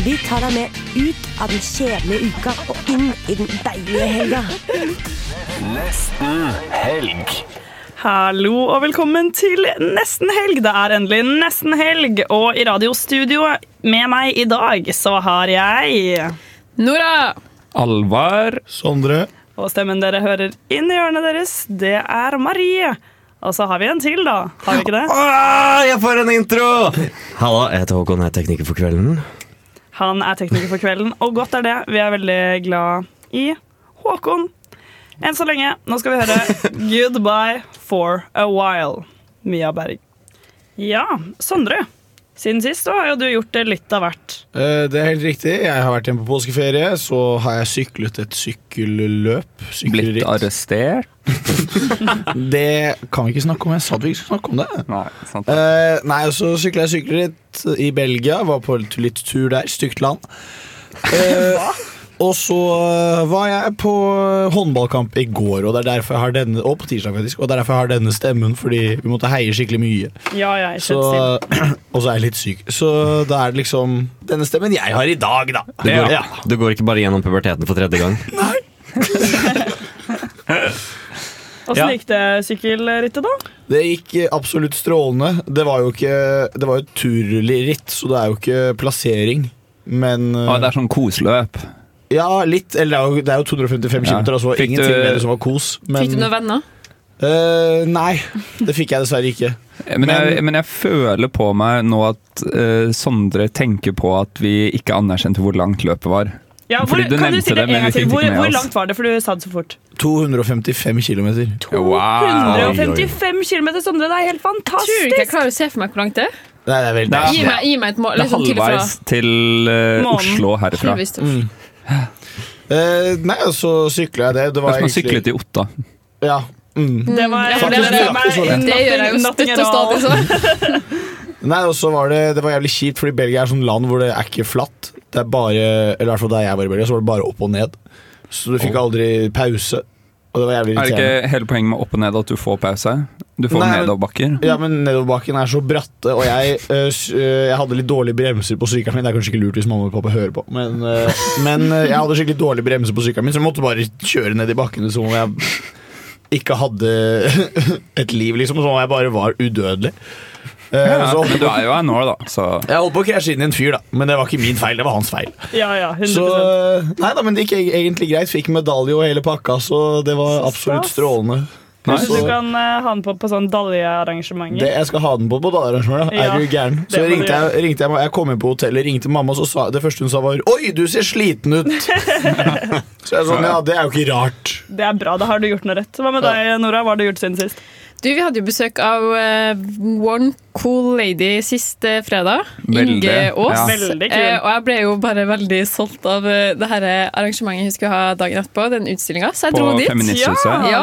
Vi tar deg med ut av den kjedelige uka og inn i den deilige helga. Nesten helg. Hallo og velkommen til Nesten helg. Det er endelig nesten helg, og i radiostudioet med meg i dag så har jeg Nora! Alvar. Sondre. Og stemmen dere hører inn i hjørnet deres, det er Marie. Og så har vi en til, da. Har vi ikke det? Åh, jeg får en intro! Halla, jeg heter Håkon, jeg er tekniker for kvelden. Han er tekniker for kvelden, og godt er det. Vi er veldig glad i Håkon. Enn så lenge. Nå skal vi høre 'Goodbye for a While'. Mia Berg. Ja, Sondre. Siden sist har jo du gjort det litt av hvert. Eh, Det er helt riktig. Jeg har vært hjemme på påskeferie. Så har jeg syklet et sykkelløp. Blitt arrestert. Det kan vi ikke snakke om. Jeg sa at vi ikke skulle snakke om det. Nei, sant. Uh, nei, så sykla jeg sykkelritt i Belgia. Var på litt- litt tur der. Stygt land. Uh, og så eh, var jeg på håndballkamp i går, og det er jeg har denne Og på tirsdag faktisk Og det er derfor jeg har denne stemmen, fordi vi måtte heie skikkelig mye. Ja, ja, jeg Så, og så er jeg litt syk. Så da er det liksom denne stemmen jeg har i dag, da. Du går, Ja. du går ikke bare gjennom puberteten for tredje gang. Åssen Ja. gikk det sykkelrittet, da? Det gikk eh, absolutt strålende. Det var jo ikke Det var jo et turritt, så det er jo ikke plassering. Men eh, Ah, det er sånn kosløp. Ja, litt. Eller det er jo, det er jo 255 Ja. så altså ingenting du- med det som var kos. Men, Fikk du noen venner? Uh, nei, det fikk jeg dessverre ikke. Men, jeg, Men- men jeg føler på meg nå at uh, Sondre tenker på at vi ikke anerkjente hvor langt løpet var. Ja, hvor, Fordi du kan du si det det, en gang til? Hvor, hvor langt var det, for du sa det så fort? 255 km. 255 km, Sondre. Det er helt Tror ikke jeg klarer å se for meg hvor langt det er? Nei, det er veldig Det er- Gi meg, gi meg et mål. Det er Liksom, halvveis til eh, Månen. Oslo herfra. Mm. Uh, Nei, og så sykla jeg det. Det var egentlig Syklet i Otta. Ja. Mm. Det var Faktisk, for det- det- Det gjør jeg jo støtt og stadig. Så. Nei, og så var det, det var jævlig kjipt, fordi Belgia er sånn land hvor det er ikke flatt. Det er bare, eller i hvert fall da jeg var i Belgia, så var det bare opp og ned. Så du fikk aldri pause. Og det var jævlig Er det irriterende. ikke hele poenget med opp og ned at du får pause? Du får Nei, men- nedoverbakker. Ja, men nedoverbakken er så bratte, og jeg, øh, s- øh, jeg hadde litt dårlige bremser på sykkelen min. Det er kanskje ikke lurt hvis mamma og pappa hører på, men, øh, men øh, jeg hadde skikkelig dårlige bremser på sykkelen min, så jeg måtte bare kjøre ned i bakkene som om jeg ikke hadde et liv, liksom. Som om jeg bare var udødelig. Eh, Ja, så men du er jo her nå, da, så jeg holdt på å krasje inn i en fyr, da, men det var ikke min feil. Det var hans feil. Ja, ja, 100 Så øh, Nei da, men det gikk egentlig greit. Fikk medalje og hele pakka, så det var absolutt strålende. Kanskje Så- du kan uh, ha den på på sånn daljearrangementer? Det, jeg skal ha den på på dagarrangementet. Ja, er du gæren? Så ringte jeg, ringte jeg, jeg kom inn på hotellet, ringte mamma, og så sa, det første hun sa var Oi, du ser sliten ut! så jeg sånn, ja, det er jo ikke rart. Det er bra, da har du gjort noe rett. Hva med deg, Nora? Hva har du gjort siden sist? Du, Vi hadde jo besøk av uh, One Cool Lady sist uh, fredag. Veldig, Inge Aas. ja. Veldig kul. Eh, og jeg ble jo bare veldig solgt av det her arrangementet hun skulle ha dagen etterpå. Den utstillinga. Så jeg på dro dit. Ja. Ja.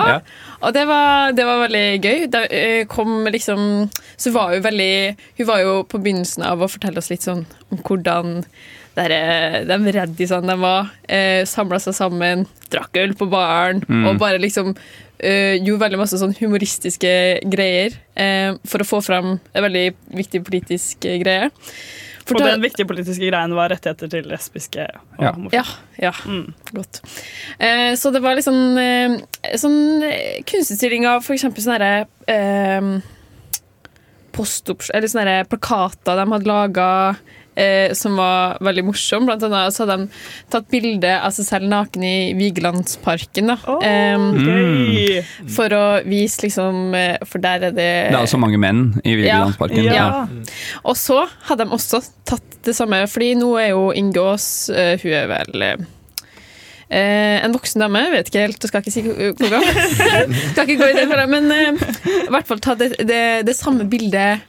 Og det var, det var veldig gøy. Da kom liksom Så var hun veldig Hun var jo på begynnelsen av å fortelle oss litt sånn om hvordan der, eh, de reddisene de var, eh, samla seg sammen, drakk øl på baren Mm. og bare liksom eh, gjorde veldig masse sånn humoristiske greier eh, for å få fram en veldig viktig politisk greie. greie. Og den viktige politiske greien var rettigheter til lesbiske og Ja. homofile. ja, ja. Mm. Godt. Eh, så det var litt sånn, eh, sånn eh, kunstutstilling av for eksempel sånne herre eh, postops... Eller sånne plakater de hadde laga. Eh, som var veldig morsom. Blant annet så hadde de tatt bilde av seg selv naken i Vigelandsparken. Da. Åh, Eh, gøy! for å vise liksom eh, For der er det Det er altså så mange menn i Vigelandsparken. Ja. Og så hadde de også tatt det samme, fordi nå er jo Inge Aas eh, Hun er vel eh, eh, en voksen dame, vet ikke helt, skal ikke si hvor gammel. skal ikke gå i det for deg, men eh, i hvert fall ta det, det, det samme bildet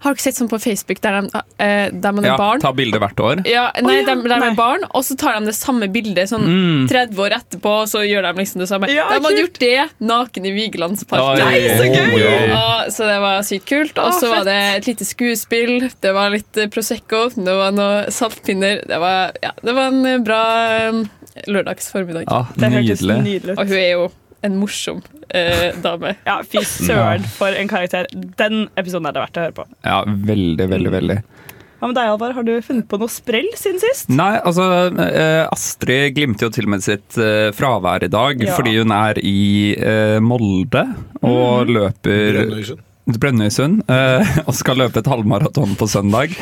Har dere sett sånn på Facebook der, de, eh, der man er Ja, barn? ta bilde hvert år. Ja, nei, oh, ja. de, de Nei. er barn, og så tar de det samme bildet sånn Mm. 30 år etterpå, og så gjør de liksom det samme. Ja, de hadde gjort det naken i Vigelandsparken. Nei, så gøy! Ja, så det var sykt kult. Og så var det et lite skuespill, det var litt eh, Prosecco, det var noe saltpinner. Det var, ja, det var en eh, bra Det hørtes nydelig. nydelig Og hun er jo en morsom eh, dame. Ja, fy søren for en karakter. Den episoden er det verdt å høre på. Ja, veldig, veldig, veldig. Hva med deg, Alvar? Har du funnet på noe sprell siden sist? Nei, altså eh, Astrid glimter jo til og med sitt eh, fravær i dag Ja. fordi hun er i eh, Molde og løper Brønnøysund. Brønnøysund eh, og skal løpe et halvmaraton på søndag.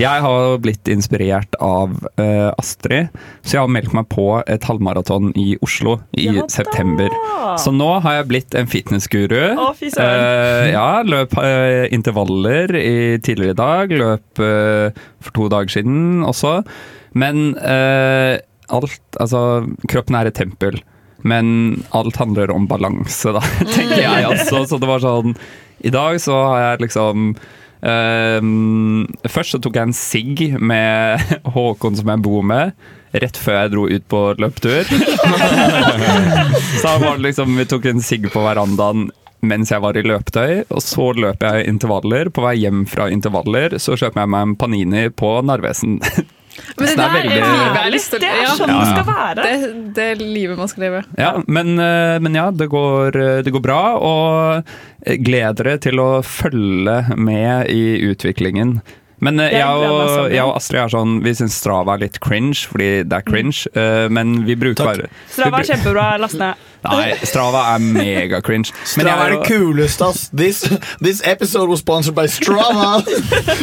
Jeg har blitt inspirert av eh, Astrid, så jeg har meldt meg på et halvmaraton i Oslo i Ja september. Så nå har jeg blitt en fitnessguru. Å, fy. Eh, ja, løp eh, intervaller i tidligere i dag. Løp eh, for to dager siden også. Men eh, alt Altså, kroppen er et tempel. Men alt handler om balanse, da, tenker jeg også. Så det var sånn I dag så har jeg liksom ehm, Først så tok jeg en sigg med Håkon som jeg bor med. Rett før jeg dro ut på løpetur. så var det liksom Vi tok en sigg på verandaen mens jeg var i løpetøy, og så løper jeg intervaller. På vei hjem fra intervaller så kjøper jeg meg en Panini på Narvesen. Men det, det er der veldig- er livet jeg har lyst til Det er ja. sånn det skal være. Det, det er livet man skal leve. Ja, men, eh, men ja, det går, det går bra, og gled dere til å følge med i utviklingen. Men eh, jeg og, jeg og Astrid er sånn, vi syns Strava er litt cringe, fordi det er cringe, eh, men vi bruker bare Strava er kjempebra. Last ned. Nei, Strava er mega-cringe. Men Strava er det kuleste, ass. This, this episode was sponsored by Strava.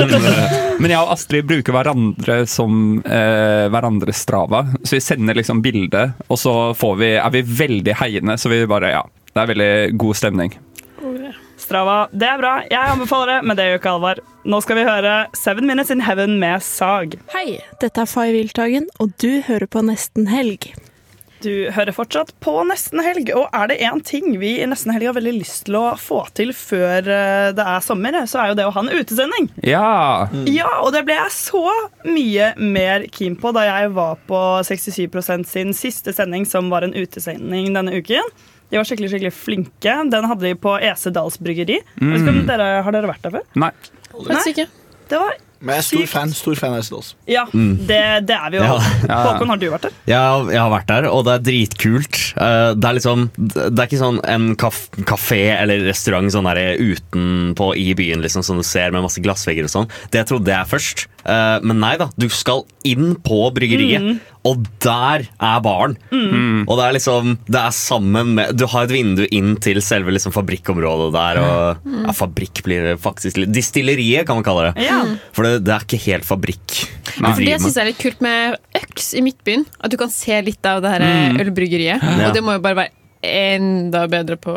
Men jeg og Astrid bruker hverandre som uh, hverandres Strava. Så vi sender liksom bilde, og så får vi, er vi veldig heiende. Så vi bare, ja. Det er veldig god stemning. Strava, det er bra. Jeg anbefaler det, men det gjør ikke Alvar. Nå skal vi høre Seven Minutes in Heaven med Sag. Hei, dette er Fay Wiltagen, og du hører på Nesten Helg. Du hører fortsatt på Nesten Helg, og er det én ting vi i Nesten Helg har veldig lyst til å få til før eh, det er sommer, så er jo det å ha en utesending. Ja! Ja, og det ble jeg så mye mer keen på da jeg var på 67% sin siste sending, som var en utesending denne uken. De var skikkelig skikkelig flinke. Den hadde de på Esedals bryggeri. Mm. dere, har dere vært der før? Nei. Faktisk ikke. Det var Men jeg er stor fan, stor fan av Essedals. Ja, det, det er vi jo. Ja. Ja. Håkon, har du vært der? Jeg, jeg har vært der, og det er dritkult. Eh, Det er liksom Det er ikke sånn en kaf kafé eller restaurant sånn der utenpå i byen liksom, som du ser med masse glassvegger og sånn. Det trodde jeg først. Eh, Men nei da, du skal inn på bryggeriet, og der er baren. Og det er liksom Det er sammen med Du har et vindu inn til selve liksom fabrikkområdet der, og ja, fabrikk blir faktisk Distilleriet, kan man kalle det. Ja. For det, det er ikke helt fabrikk. vi For Det syns jeg er litt kult med Øks i Midtbyen. At du kan se litt av det her Mm. ølbryggeriet. Ja. Og det må jo bare være enda bedre på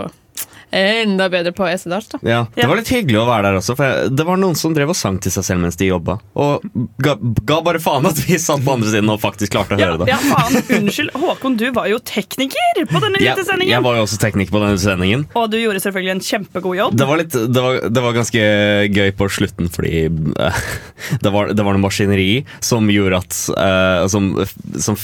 Enda bedre på Esedals, da. Ja, Det var litt hyggelig å være der også, for det var noen som drev og sang til seg selv mens de jobba. Og ga, ga bare faen at vi satt på andre siden og faktisk klarte å Ja, høre det. ja, faen, unnskyld. Håkon, du var jo tekniker på denne ja, sendingen. jeg var jo også tekniker på denne sendingen. Og du gjorde selvfølgelig en kjempegod jobb. Det var, litt, det, var, det var ganske gøy på slutten, fordi uh, det, var, det var noe maskineri som gjorde at uh, som, som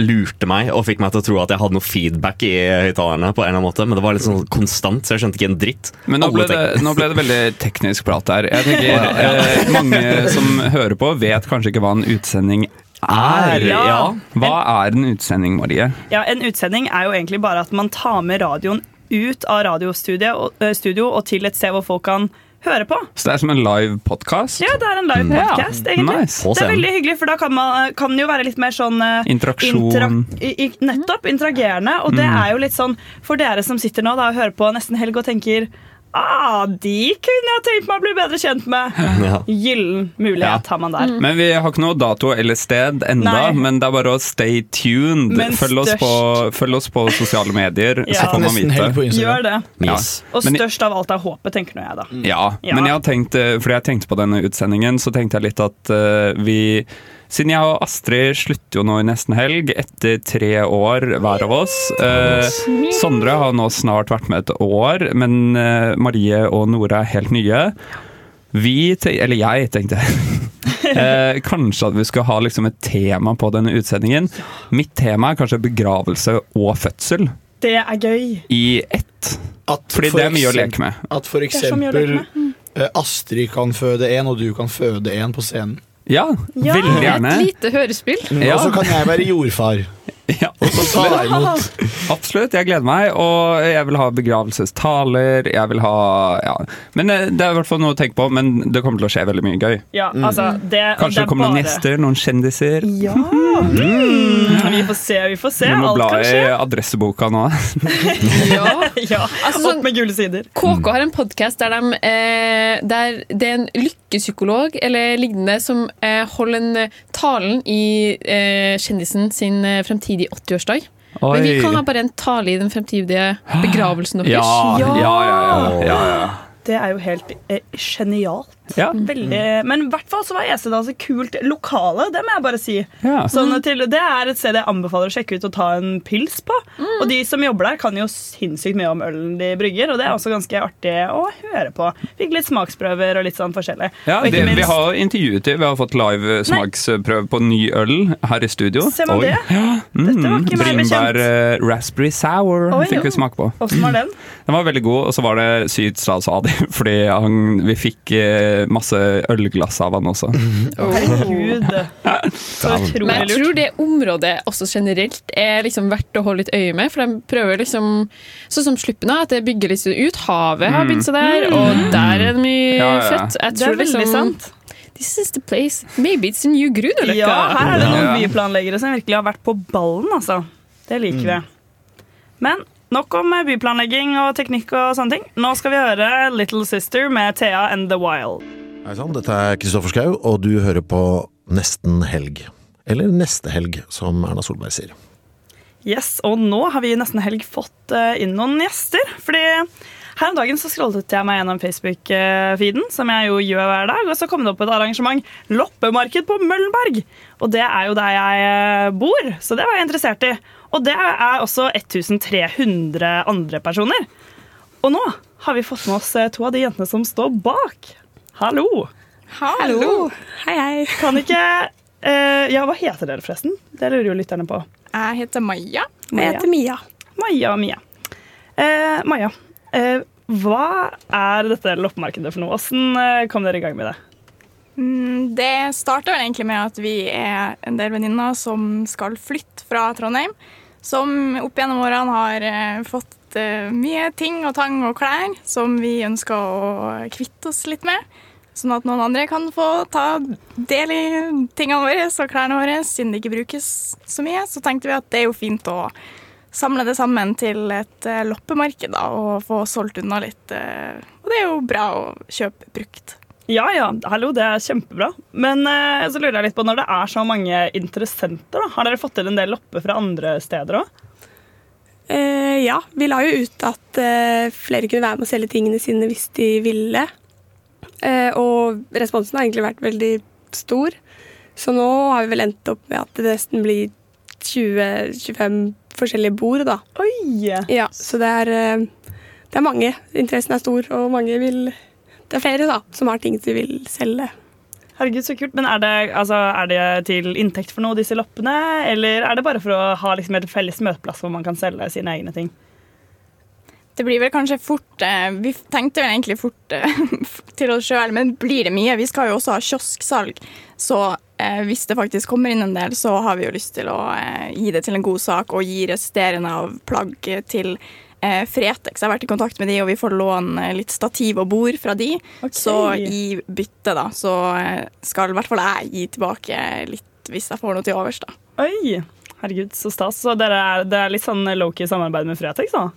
lurte meg og fikk meg til å tro at jeg hadde noe feedback i høyttalerne. på en eller annen måte Men det var litt sånn konstant, så jeg skjønte ikke en dritt. Men nå ble, det, nå ble det veldig teknisk prat her. Jeg tenker eh, Mange som hører på, vet kanskje ikke hva en utsending er. Ja. Ja. Hva er en utsending, Marie? Ja, En utsending er jo egentlig bare at man tar med radioen ut av radiostudio og, eh, studio og til et sted hvor folk kan høre på. Så det er som en live podkast? Ja, det er en live podcast, egentlig. Nice. Det er veldig hyggelig, for da kan, man, kan det jo være litt mer sånn eh, Interaksjon. i, i, nettopp interagerende. Og det er jo litt sånn for dere som sitter nå da, og hører på nesten helg og tenker Ah, de kunne jeg tenkt meg å bli bedre kjent med. Ja. Gyllen mulighet har man der. Men vi har ikke noe dato eller sted enda, Nei. men det er bare å stay tuned. Men Følg oss, på, følg oss på sosiale medier, Ja. så får man vite. Gjør det. Ja. Yes. Og størst av alt er håpet, tenker nå jeg da. Ja, Ja. men jeg har tenkt, eh, fordi jeg tenkte på denne utsendingen, så tenkte jeg litt at uh, vi Siden jeg og Astrid slutter jo nå i nesten helg, etter tre år hver av oss. Eh, Sondre har nå snart vært med et år, men eh, Marie og Nora er helt nye. Vi, eller jeg tenkte eh, kanskje at vi skulle ha liksom et tema på denne utsendingen. Mitt tema er kanskje begravelse og fødsel Det er gøy. i ett. At Fordi for det er mye å leke med. At for eksempel eh, Astrid kan føde en, og du kan føde en på scenen. Ja, Ja. veldig gjerne. Et lite hørespill. Ja. Og så kan jeg være jordfar. Ja, Og så ta absolutt. imot. absolutt, jeg gleder meg. Og jeg vil ha begravelsestaler. Jeg vil ha ja. Men eh, Det er i hvert fall noe å tenke på, men det kommer til å skje veldig mye gøy. Ja, altså, det, Kanskje det det er kommer noen bare- gjester, noen kjendiser. Ja! Mm. Vi får se, vi får se. Vi må bla i adresseboka nå. Ja. Ja, Altså, sånn- Opp med gule sider. KK har en podkast der, de, eh, der det er en lykkepsykolog eller lignende som eh, holder en eh, talen i eh, kjendisen sin eh, fremtidige 80-årsdag. Men vi kan ha bare en tale i den fremtidige begravelsen deres. Ja, ja, ja. ja, ja, ja. Det er jo helt eh, genialt. ja. Veldig, men i hvert fall så var Esedal så kult lokale, det må jeg bare si. ja. Sånn til, det er et sted jeg anbefaler å sjekke ut og ta en pils på. Og de som jobber der, kan jo sinnssykt mye om ølen de brygger, og det er også ganske artig å høre på. Fikk litt smaksprøver og litt sånn forskjellig. Ja, det, minst, vi har intervjuet dem. Vi har fått live smaksprøve på ny øl her i studio. Ser man det? Dette var ikke meg Bringebær bekjent. eh, raspberry sour Oi, fikk vi ja. smake på. Åssen var den? Den var veldig god, og så var det sykt stas av dem, fordi han, vi fikk eh, masse ølglass av han også. Herregud. Så Men jeg tror det området også generelt er liksom verdt å holde litt øye med. For de prøver liksom Sånn som Sluppen, at det bygger litt ut. Havet har begynt seg der, og der er det mye Ja, ja. fett. Jeg Det er veldig liksom sant. This is the place. Maybe it's a new Grünerløkka. Ja, her er det noen byplanleggere som virkelig har vært på ballen, altså. Det liker vi. Men nok om byplanlegging og teknikk og sånne ting. Nå skal vi høre Little Sister med Thea and The Wild. Hei sann, dette er Kristoffer Schau, og du hører på Nesten helg. Eller Neste helg, som Erna Solberg sier. Yes, Og nå har vi nesten helg fått eh, inn noen gjester. Fordi her om dagen så scrollet jeg meg gjennom Facebook-feeden, som jeg jo gjør hver dag, og så kom det opp et arrangement, loppemarked på Møllenberg. Og det er jo der jeg eh, bor, så det var jeg interessert i. Og det er også 1300 andre personer. Og nå har vi fått med oss eh, to av de jentene som står bak. Hallo! Hallo. Hei, hei. Kan ikke uh, Ja, hva heter dere, forresten? Det lurer jo lytterne på. Jeg heter Maja. Maja. Jeg heter Mia. Maja og Mia. Uh, Maja, uh, hva er dette loppemarkedet for noe? Hvordan kom dere i gang med det? Mm, Det starta egentlig med at vi er en del venninner som skal flytte fra Trondheim. Som opp gjennom årene har eh, fått eh, mye ting og tang og klær som vi ønsker å kvitte oss litt med. Sånn at noen andre kan få ta del i tingene våre og klærne våre, siden det ikke brukes så mye. Så tenkte vi at det er jo fint å samle det sammen til et eh, loppemarked da, og få solgt unna litt. og det er jo bra å kjøpe brukt. Ja, ja, hallo, det er kjempebra. Men eh, så lurer jeg litt på når det er så mange interessenter, da, har dere fått til en del lopper fra andre steder òg? Eh, ja, vi la jo ut at eh, flere kunne være med å selge tingene sine hvis de ville. Eh, og responsen har egentlig vært veldig stor. Så nå har vi vel endt opp med at det nesten blir 20-25 forskjellige bord, da. Oi! Ja, så det er, eh, det er mange. Interessen er stor, og mange vil Det er flere da, som har ting de vil selge. Herregud, så kult. Men er det, altså, er det til inntekt for noe, disse loppene? Eller er det bare for å ha liksom, et felles møteplass hvor man kan selge sine egne ting? Det blir vel kanskje fort eh, Vi tenkte vel egentlig fort eh, til oss sjøl, men blir det mye? Vi skal jo også ha kiosksalg, så eh, hvis det faktisk kommer inn en del, så har vi jo lyst til å eh, gi det til en god sak og gi resterende av plagg til Fretex. Jeg har vært i kontakt med de, og vi får låne litt stativ og bord fra de. Så i bytte da, så eh, skal i hvert fall jeg gi tilbake litt hvis jeg får noe til overs, da. Oi! Herregud, så stas. Så dere er, det er litt sånn lowkey samarbeid med Fretex, da?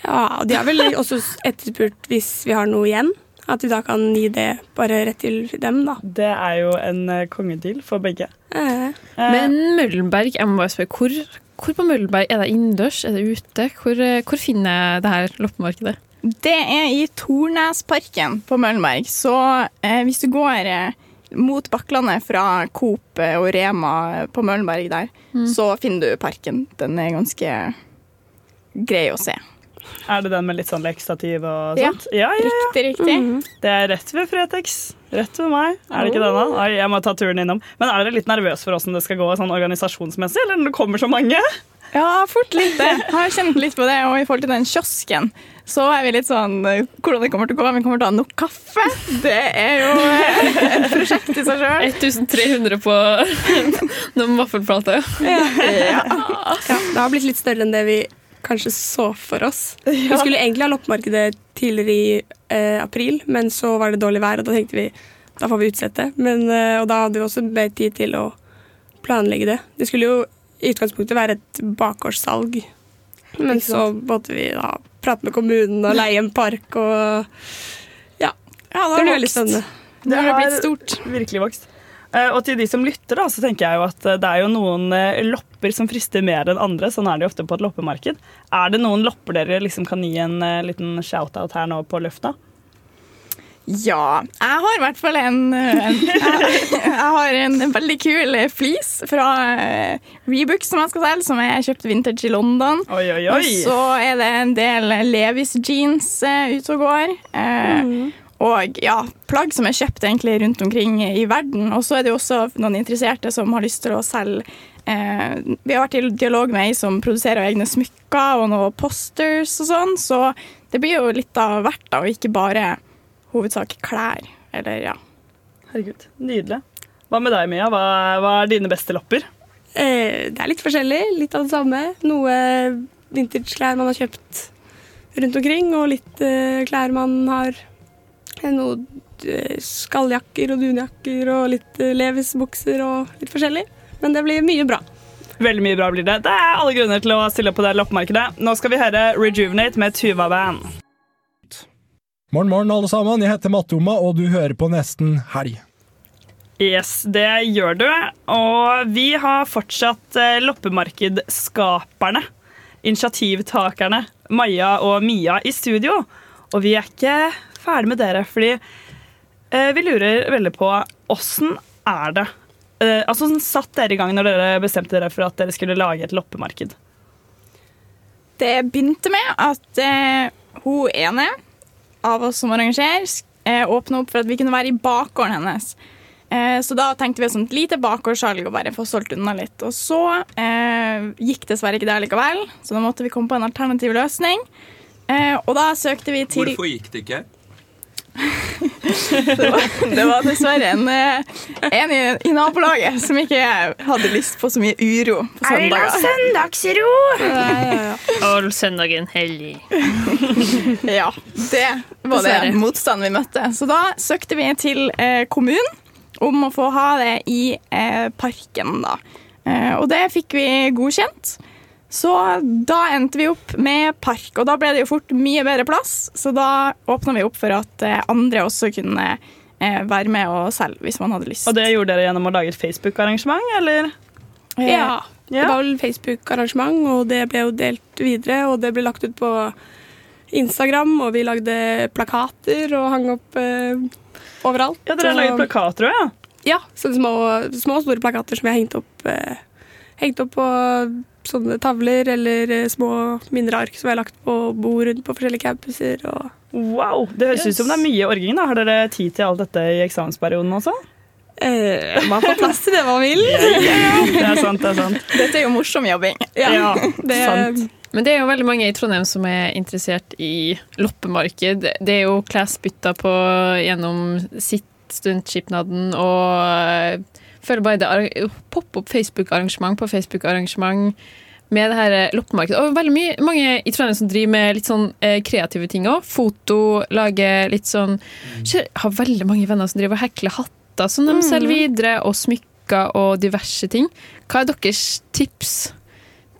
Ja, og de har vel også etterspurt hvis vi har noe igjen. At vi da kan gi det bare rett til dem, da. Det er jo en kongedeal for begge. Eh. Men Møllenberg, jeg må bare spørre, hvor, hvor på Møllenberg er det innendørs, er det ute? Hvor, eh, hvor finner jeg det her loppemarkedet? Det er i Tornesparken på Møllenberg. Så eh, hvis du går eh, mot Bakklandet fra Coop eh, og Rema på Møllenberg der, Mm. så finner du parken. Den er ganske grei å se. Er det den med litt sånn lekestativ og sånt? Ja, ja, ja. riktig, riktig. Mhm. Det er rett ved Fretex. Rett ved meg. Er det ikke denne? da? Oi, jeg må ta turen innom. Men er dere litt nervøs for åssen det skal gå sånn organisasjonsmessig, eller når det kommer så mange? Ja, fort litt det. Jeg har kjent litt på det. Og i forhold til den kiosken, så er vi litt sånn eh, Hvordan det kommer til å gå. Vi kommer til å ha nok kaffe. Det er jo eh, et prosjekt i seg sjøl. 1300 på noen vaffelplater. Ja. ja, det har blitt litt større enn det vi kanskje så for oss. Vi skulle egentlig ha loppemarkedet tidligere i eh, april, men så var det dårlig vær, og da tenkte vi da får vi utsette. Men, eh, og da hadde vi også mer tid til å planlegge det. Det skulle jo i utgangspunktet være et bakgårdssalg, men så måtte vi da prate med kommunen og leie en park og ja. Ja, det blir veldig spennende. Det har blitt stort. Virkelig vokst. Eh, Og til de som lytter, da, så tenker jeg jo at eh, det er jo noen eh, lopper som frister mer enn andre. Sånn er det jo ofte på et loppemarked. Er det noen lopper dere liksom kan gi en liten shout-out her nå på lufta? Ja, jeg har i hvert fall en, en jeg, jeg har en veldig kul fleece fra Rebook som jeg skal selge, som jeg kjøpte vintage i London. Oi, oi, oi. Og så er det en del Levis jeans ute og går. Eh, Og ja, plagg som er kjøpt egentlig rundt omkring i verden. Og så er det jo også noen interesserte som har lyst til å selge eh, Vi har vært i dialog med ei som produserer egne smykker og noen posters og sånn, så det blir jo litt av hvert, da, og ikke bare hovedsak klær. Eller ja. Herregud, nydelig. Hva med deg, Mia? Hva, hva er dine beste lopper? Eh, det er litt forskjellig. Litt av det samme. Noe vintage-klær man har kjøpt rundt omkring, og litt eh, klær man har eh, Noe eh, skalljakker og dunjakker og litt eh, Levis-bukser og litt forskjellig. Men det blir mye bra. Veldig mye bra blir det. Det er alle grunner til å stille opp på det loppemarkedet. Nå skal vi høre Rejuvenate med Tuva Band. Morgen, morgen, alle sammen. Jeg heter Mattoma, og du hører på Nesten Helg. Yes, det gjør du. Og vi har fortsatt loppemarkedskaperne, initiativtakerne, Maja og Mia i studio. Og vi er ikke ferdig med dere, fordi eh, vi lurer veldig på åssen er det? Eh, altså, Hvordan satt dere i gang når dere bestemte dere for at dere skulle lage et loppemarked? Det begynte med at eh, hun ene av oss som arrangerer, eh, åpna opp for at vi kunne være i bakgården hennes. Eh, så da tenkte vi sånn et lite bakgårdssalg og bare få solgt unna litt. Og så eh, gikk dessverre ikke det likevel, så da måtte vi komme på en alternativ løsning. Eh, og da søkte vi til gikk det ikke? Det, var, det var dessverre en, eh, en i, i nabolaget som ikke hadde lyst på så mye uro på Er det noe ha søndagsro? All søndagen hellig. Ja, det var det motstanden vi møtte. Så da søkte vi til eh, kommunen om å få ha det i eh, parken, da. Eh, og det fikk vi godkjent. Så da endte vi opp med park, og da ble det jo fort mye bedre plass. Så da åpna vi opp for at eh, andre også kunne eh, være med og selge, hvis man hadde lyst. Og det gjorde dere gjennom å lage et Facebook-arrangement, eller? Ja. Det var vel Facebook-arrangement, og det ble jo delt videre. Og det ble lagt ut på Instagram, og vi lagde plakater og hang opp eh, overalt. Ja, dere har laget plakater òg, ja? Ja, så små, små og store plakater som vi har hengt opp, eh, hengt opp på sånne tavler eller eh, små mindre ark som jeg har lagt på bord rundt på forskjellige campuser. Og Wow, Det høres ut som det er mye orging. da. Har dere tid til alt dette i eksamensperioden også? eh, man får plass til det man vil. Det er sant, det er sant. Dette er jo morsom jobbing. Ja, det, sant. Men det er jo veldig mange i Trondheim som er interessert i loppemarked. Det er jo klesbytter på gjennom sitt studentskipnaden og jeg føler bare det popper opp Facebook-arrangement på Facebook-arrangement med det her loppemarkedet. Og veldig mye, mange i Trondheim som driver med litt sånn eh, kreative ting òg. Foto, lage litt sånn Jeg har veldig mange venner som driver og hekler hatter som de selger videre, og smykker og diverse ting. Hva er deres tips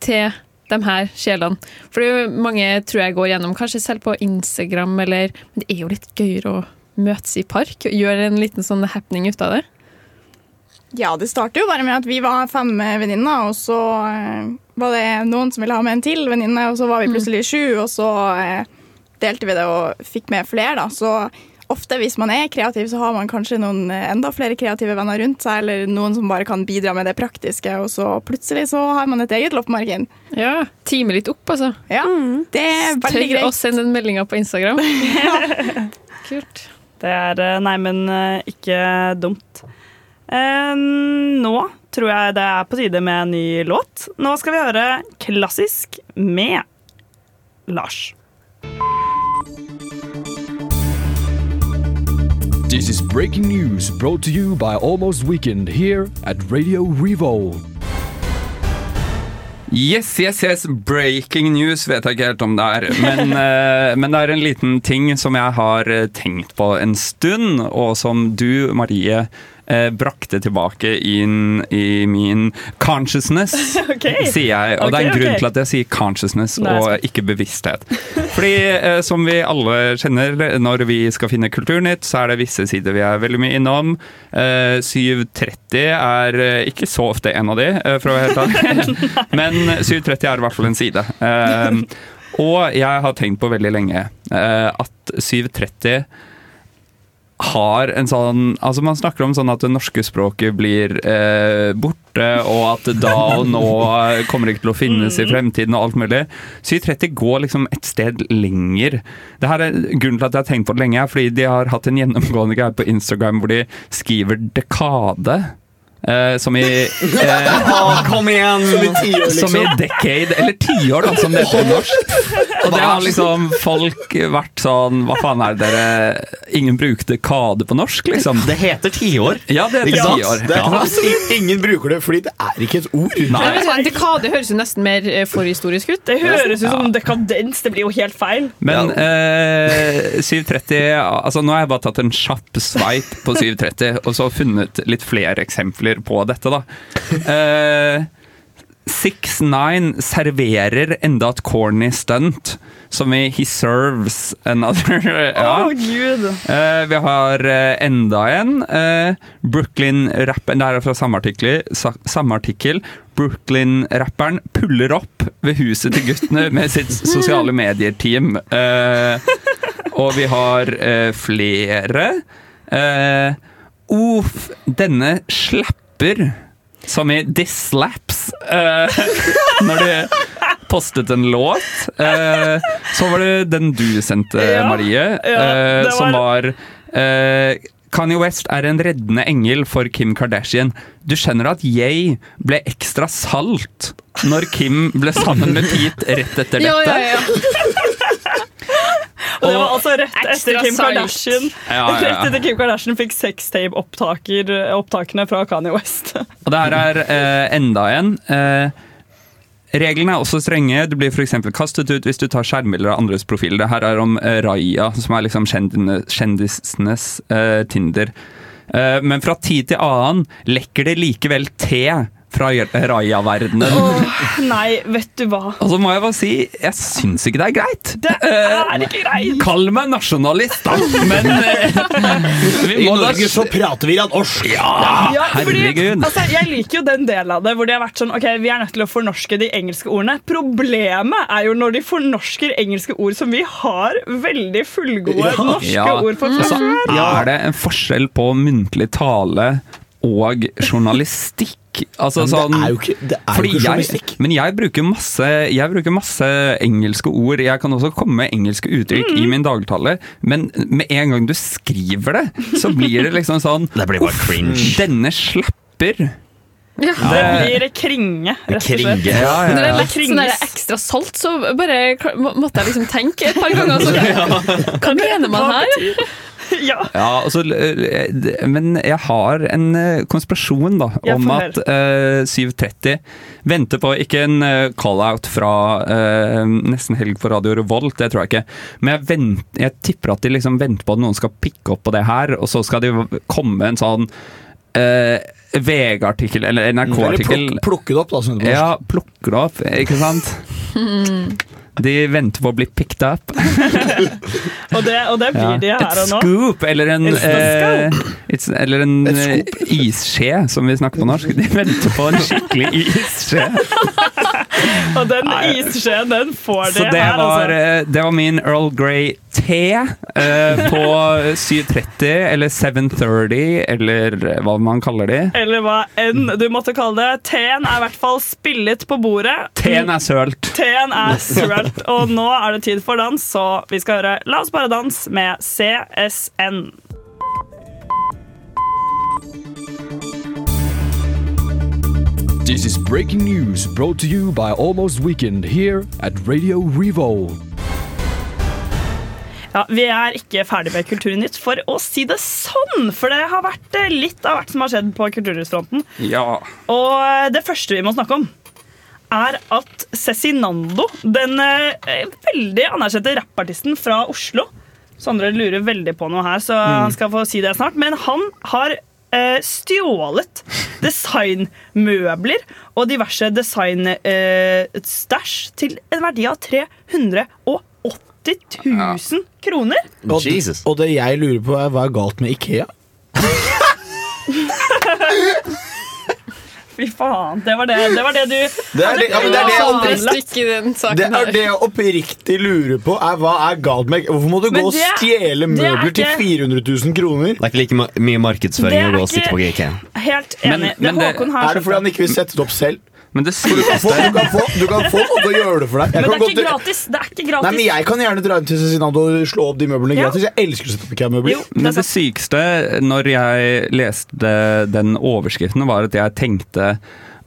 til de her sjelene? For det er jo mange tror jeg går gjennom, kanskje selv på Instagram, eller Men det er jo litt gøyere å møtes i park og gjøre en liten sånn happening ut av det. Ja, det startet jo bare med at vi var fem venninner, og så eh, var det noen som ville ha med en til venninne, og så var vi plutselig sju, og så eh, delte vi det og fikk med flere, da. Så ofte hvis man er kreativ, så har man kanskje noen eh, enda flere kreative venner rundt seg, eller noen som bare kan bidra med det praktiske, og så plutselig så har man et eget loppemarked. Ja, Time litt opp, altså. Ja, det er veldig Tør greit. å sende en melding på Instagram. Kult. Det er Nei, men ikke dumt. Eh, nå tror jeg det er på tide med en ny låt. Nå skal vi høre Klassisk med Lars. This is breaking news brought to you by Almost Weekend here at Radio Revolve. Yes, yes, yes. Breaking news vet jeg ikke helt om det er. Men, eh, men det er en liten ting som jeg har eh, tenkt på en stund, og som du, Marie, eh, brakte tilbake inn i min consciousness, okay. sier jeg. Og det er en grunn okay. til at jeg sier consciousness Nei, og ikke bevissthet. Fordi eh, som vi alle kjenner, når vi skal finne Kulturnytt, så er det visse sider vi er veldig mye innom. Eh, 730 er eh, ikke så ofte en av de, eh, for å være helt ærlig. Men 730 er i hvert fall en side. Eh, og jeg har tenkt på veldig lenge at 730 har en sånn Altså Man snakker om sånn at det norske språket blir eh, borte, og at da og nå kommer det ikke til å finnes i fremtiden og alt mulig. 730 går liksom et sted lenger. Det her er Grunnen til at jeg har tenkt på det lenge, er fordi de har hatt en gjennomgående greie på Instagram hvor de skriver dekade. Eh, som i eh, kom igjen! Som i tiår, liksom. Som i decade, eller tiår, da, som det heter på norsk. Og det har liksom folk vært sånn Hva faen er det dere Ingen bruker dekade på norsk, liksom? Det heter tiår. Ja, det heter tiår. Det er Ja. Ingen bruker det fordi det er ikke et ord. Nei. Dekade høres jo nesten mer eh, forhistorisk ut. Det høres ut som dekadens. Det blir jo helt feil. Men eh, 730 Altså Nå har jeg bare tatt en kjapp sveip på 730, og så funnet litt flere eksempler på dette, da. Eh, 6ix9ine serverer enda et corny stunt, som i He Serves Another. ja. oh, gud. Uh, vi har eh, enda en. Uh, Brooklyn-rapperen Det her er fra samme artikkel. Samme artikkel. Brooklyn-rapperen puller opp ved huset til guttene med sitt sosiale medier-team. Eh, og vi har eh, flere. Uh, Uff, denne slapper. Som i Dislaps. Uh, når du postet en låt. Uh, så var det den du sendte, Ja, Marie, ja, eh, det som var- eh, Kanye West er en reddende engel for Kim Kardashian. Du skjønner at jeg ble ekstra salt når Kim ble sammen med Pete rett etter dette. Ja, ja, ja. Og det var altså rett etter Kim. Kardashian. Ja, ja, ja. Rett etter Kim Kardashian fikk sextape-opptakene fra Kanye West. Og det her er eh, enda en. Eh, reglene er også strenge. Du blir f.eks. kastet ut hvis du tar skjermbilder av andres profiler. Det her er om eh, Raja, som er liksom kjendisenes eh, Tinder. Eh, men fra tid til annen lekker det likevel te fra Raja-verdenen. Oh, nei, vet du hva. Og så må jeg bare si, jeg syns ikke det er greit. Det er ikke greit! Kall meg nasjonalist, da, men eh, vi I må da Norge så prater vi norsk! Ja, ja herregud. altså, jeg liker jo den delen av det hvor de har vært sånn Ok, vi er nødt til å fornorske de engelske ordene. Problemet er jo når de fornorsker engelske ord som vi har veldig fullgode Ja. norske Ja. ord for fra Altså, er det en forskjell på muntlig tale og journalistikk? Altså, Men sånn, det er jo ikke, det er jo fordi ikke jeg, journalistikk. men jeg bruker, masse, jeg bruker masse engelske ord. Jeg kan også komme med engelske uttrykk Mm. i min dagtale, men med en gang du skriver det, så blir det liksom sånn Det blir bare cringe. Denne slapper. Det blir kringe, rett og slett. Ja, Ja, Når det ja, er ja. lett sånn ekstra salt, så bare måtte jeg liksom tenke et par ganger. Så, hva mener man her? Ja. Ja, altså, eh, men jeg har en eh, konspirasjon da, om at uh, 730 venter på ikke en eh, call-out fra uh, nesten helg på Radio Revolt, det tror jeg ikke. Men jeg, vent, jeg tipper at de liksom venter på at noen skal pikke opp på det her, og så skal de komme en sånn uh, VG-artikkel eller Eller NRK-artikkel. plukk, plukke det opp, da. Det Ja, plukke det opp, ikke sant? De venter på å bli picked up. Og det, og det blir de her Et og nå. scoop, eller en, eh, it's, eller en eh, isskje, som vi snakker på norsk. De venter på en skikkelig isskje. Og den isskjeen, den får de her, altså. eh, det var min Earl Grey te eh, på 7.30 eller 7.30 eller hva man kaller de. Eller hva enn du måtte kalle det. Teen er i hvert fall spillet på bordet. Teen er sølt. Teen er sølt. Og nå er det tid for dans, så vi skal høre La oss bare danse med CSN. This is breaking news brought to you by Almost Weekend here at Radio Revolt. Ja, Vi er ikke ferdig med Kulturnytt, for å si det sånn. For det har vært eh, litt av hvert som har skjedd på kulturhusfronten. Ja. Og eh, det første vi må snakke om, er at Cezinando, den eh, veldig anerkjente rappartisten fra Oslo Sondre lurer veldig på noe her, så han skal få si det snart. Men han har stjålet designmøbler og diverse designstæsj til en verdi av 380 000 kroner. Og, og det jeg lurer på, er hva er galt med Ikea? Fy faen. Det var det, det, var det du Det er det, ja, men det, er det, jeg oppriktig, det er det jeg oppriktig lurer på. Er Hva er galt med Hvorfor må du Men gå og det- stjele det er møbler til ikke- 400 000 kroner? Det er ikke like ma mye markedsføring er å gå og ikke- stikke på IKEA. Helt enig. men men det- Håkon har Er det fordi han ikke vil sette det opp selv? Men det For du kan få, du kan få, du kan få noen til å gjøre det for deg. Jeg Men kan det er ikke gratis. Det er ikke gratis. Nei, men Jeg kan gjerne dra inn til Cezinando og slå opp de møblene Ja. gratis. Jeg elsker å sette opp IKEA-møbler. Men det sykeste når jeg leste den overskriften, var at jeg tenkte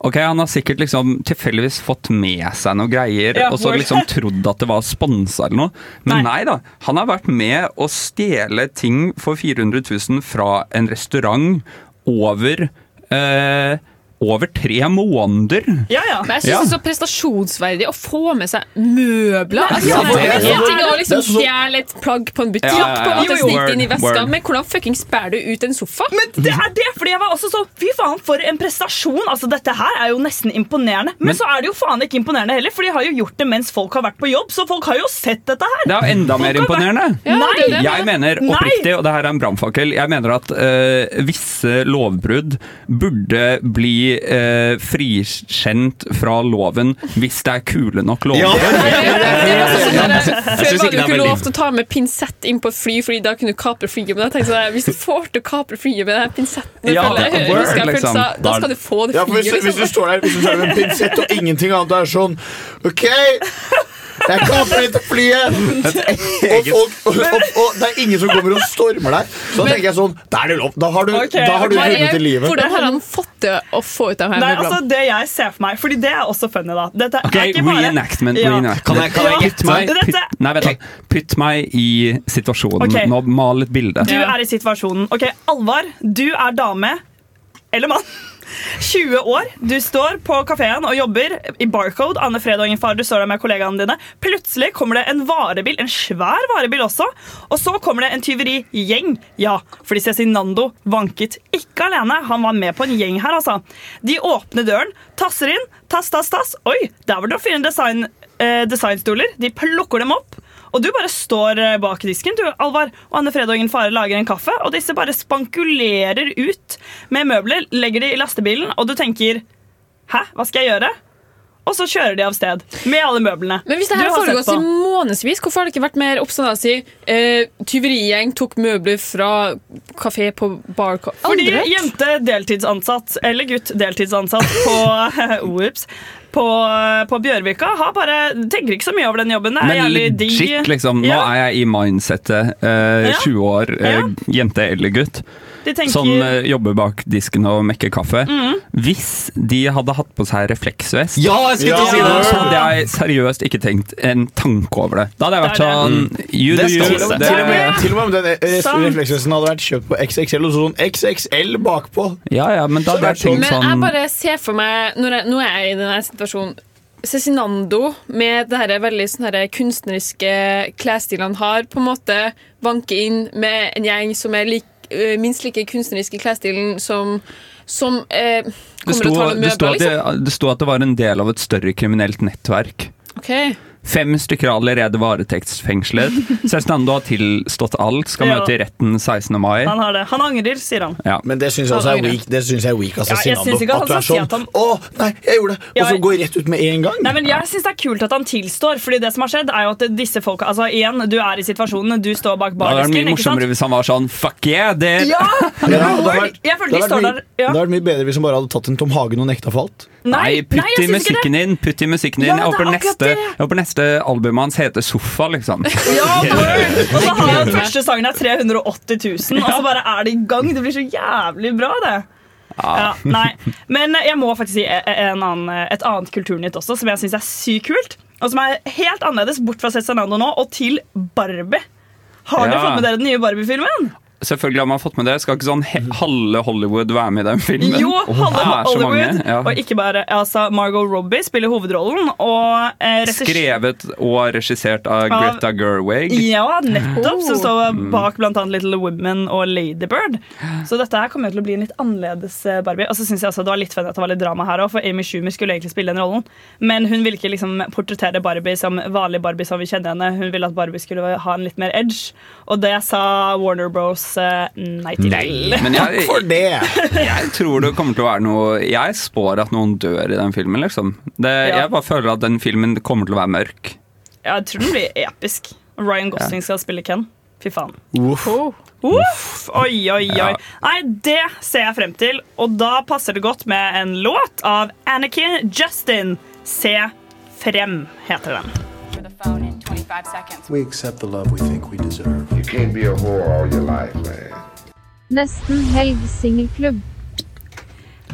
Ok, Han har sikkert liksom tilfeldigvis fått med seg noen greier Ja, og så hvor- liksom trodd at det var sponsa eller noe. Men nei. da. Han har vært med å stjele ting for 400 000 fra en restaurant over eh, over tre måneder. Ja, ja. Men jeg syns Ja. det er så prestasjonsverdig å få med seg møbler. Altså, Ja, det er en så- ting å liksom det stjele et plagg på en butikk, Ja, ja, ja. på en måte snike inn i veska, men hvordan fuckings bærer du ut en sofa? Men det er det, fordi jeg var også så Fy faen, for en prestasjon! Altså, Dette her er jo nesten imponerende. Men, Men- så er det jo faen ikke imponerende heller, for de har jo gjort det mens folk har vært på jobb. Så folk har jo sett dette her. Det er jo enda mer imponerende! vært- det det. Jeg mener oppriktig, og det her er en brannfakkel, jeg mener at øh, visse lovbrudd burde bli uh, frikjent fra loven hvis det er kule nok lover. Der, Før var det er ikke lov til å ta med pinsett inn på et fly, Fordi da kunne du kapre flyet. Men jeg tenkte sånn, hvis du får til å kapre flyet med den pinsetten, Ja, jeg liksom. da skal du få det Ja, for hvis, flyet. hvis du Liksom. står der hvis du står der med en pinsett og ingenting annet, er sånn OK! Jeg kaprer dette flyet! Og, og, og, og, og det er ingen som kommer og stormer deg. Så da tenker jeg sånn Da er det lov. Da har du, okay, da har du ok. vunnet i livet. Hvordan har han fått det å få ut av hendene? Nei, altså Det jeg ser for meg, Fordi det er også funny, da. Dette Ok, okay, ikke bare reenactment. Ja. reenactment. Kan jeg- kan jeg Putt gjette meg, putt, nei, vent. Putt meg i situasjonen. Okay. Nå Mal et bilde. Du er i situasjonen. Ok, Alvar, du er dame eller mann. 20 år, du står på kafeen og jobber i Barcode. Anne Fred og ingen far, du står der med kollegaene dine. Plutselig kommer det en varebil, en svær varebil også. Og så kommer det en tyverigjeng. Ja, fordi Cezinando vanket ikke alene. Han var med på en gjeng her, altså. De åpner døren, tasser inn, tass, tass, tass. Oi, der var det å finne design, eh, designstoler. De plukker dem opp. Og du bare står eh, bak disken, du, Alvar, og Anne Fred og ingen fare lager en kaffe, og disse bare spankulerer ut med møbler, legger de i lastebilen, og du tenker Hæ, hva skal jeg gjøre? Og så kjører de av sted med alle møblene. Men hvis det her foregår foregått i månedsvis, hvorfor har det ikke vært mer oppstand av å si eh, tyverigjeng tok møbler fra kafé på bar Fordi Aldri? jente deltidsansatt, eller gutt deltidsansatt på Oops, på, på Bjørvika har bare, tenker ikke så mye over den jobben. Det er Men jævlig digg. legit, liksom. Nå Ja. er jeg i mindsettet. eh, Ja. 20 år, eh, Ja. jente eller gutt. De tenker- Som eh, jobber bak disken og mekker kaffe. Mm. Hvis de hadde hatt på seg refleksvest, Ja, jeg skulle til å si det! så hadde jeg seriøst ikke tenkt en tanke over det. Da hadde jeg vært sånn. You do you. Til og, med, om den eh, refleksvesten hadde vært kjøpt på XXL, og så sånn XXL bakpå. Ja, ja, men da hadde jeg tenkt sånn Men jeg sånn bare ser for meg Når jeg, nå er jeg i denne situasjonen Cezinando med det her veldig sånn her kunstneriske klesstilen han har, på en måte vanker inn med en gjeng som er lik, øh, minst like kunstnerisk i klesstilen som, som eh, kommer sto, og å ta med det, sto møbler, at det, liksom. det sto at det var en del av et større kriminelt nettverk. Ok. Fem stykker har allerede varetektsfengslet. Cezinando har tilstått alt, skal Ja. møte i retten 16. mai. Han har det. Han angrer, sier han. Ja. Men det syns jeg også er weak. Det synes jeg er weak altså, Ja, jeg synes ikke at han skal si at han- Å, nei, jeg gjorde det! Og så går går rett ut med en gang. Nei, men Jeg syns det er kult at han tilstår, Fordi det som har skjedd er jo at disse folka Altså igjen, Du er i situasjonen, du står bak Da hadde det vært mye morsommere hvis han var sånn fuck yeah, det Ja! Jeg ja. Det hadde vært mye bedre hvis han bare hadde tatt en Tom Hagen og nekta for alt. Nei, putt nei, i musikken din! Putt i musikken din. Ja, jeg, håper er neste, jeg håper neste albumet hans heter Sofa, liksom. Ja! Og så har han første sangen er 380 000, og så bare er det i gang. Det blir så jævlig bra, det. Ja, nei. Men jeg må faktisk si en annen, et annet kulturnytt også, som jeg syns er sykt kult. Og som er helt annerledes, bort fra Cezinando nå, og til Barbie. Har dere fått med dere den nye Barbie-filmen? Selvfølgelig har man fått med det. Skal ikke sånn halve Hollywood være med i den filmen? Jo, halve Hollywood. ja. Og ikke bare altså, Margot Robbie spiller hovedrollen. Og eh, Skrevet og regissert av Av- Greta Gerwig. Ja, nettopp. Som står Mm. bak annet Little Women og Ladybird. Så dette her kommer til å bli en litt annerledes eh, Barbie. Og så synes jeg også det var litt fett at det var litt drama her òg, for Amy Schumer skulle egentlig spille den rollen. Men hun ville ikke liksom portrettere Barbie som vanlig Barbie som vi kjenner henne. Hun ville at Barbie skulle ha en litt mer edge, og det sa Warner Bros nei til. Men jeg, For det! jeg tror det kommer til å være noe Jeg spår at noen dør i den filmen, liksom. Det, Ja. Jeg bare føler at den filmen kommer til å være mørk. Ja, jeg tror den blir episk. Ryan Gosling skal spille Ken. Fy faen. Uff. Uff, oi, oi, oi. Ja. Nei, det ser jeg frem til, og da passer det godt med en låt av Anakin Justin. Se frem, heter den. We accept the love we think we deserve. You can't be a whore all your life, man. Nesten helg singelklubb.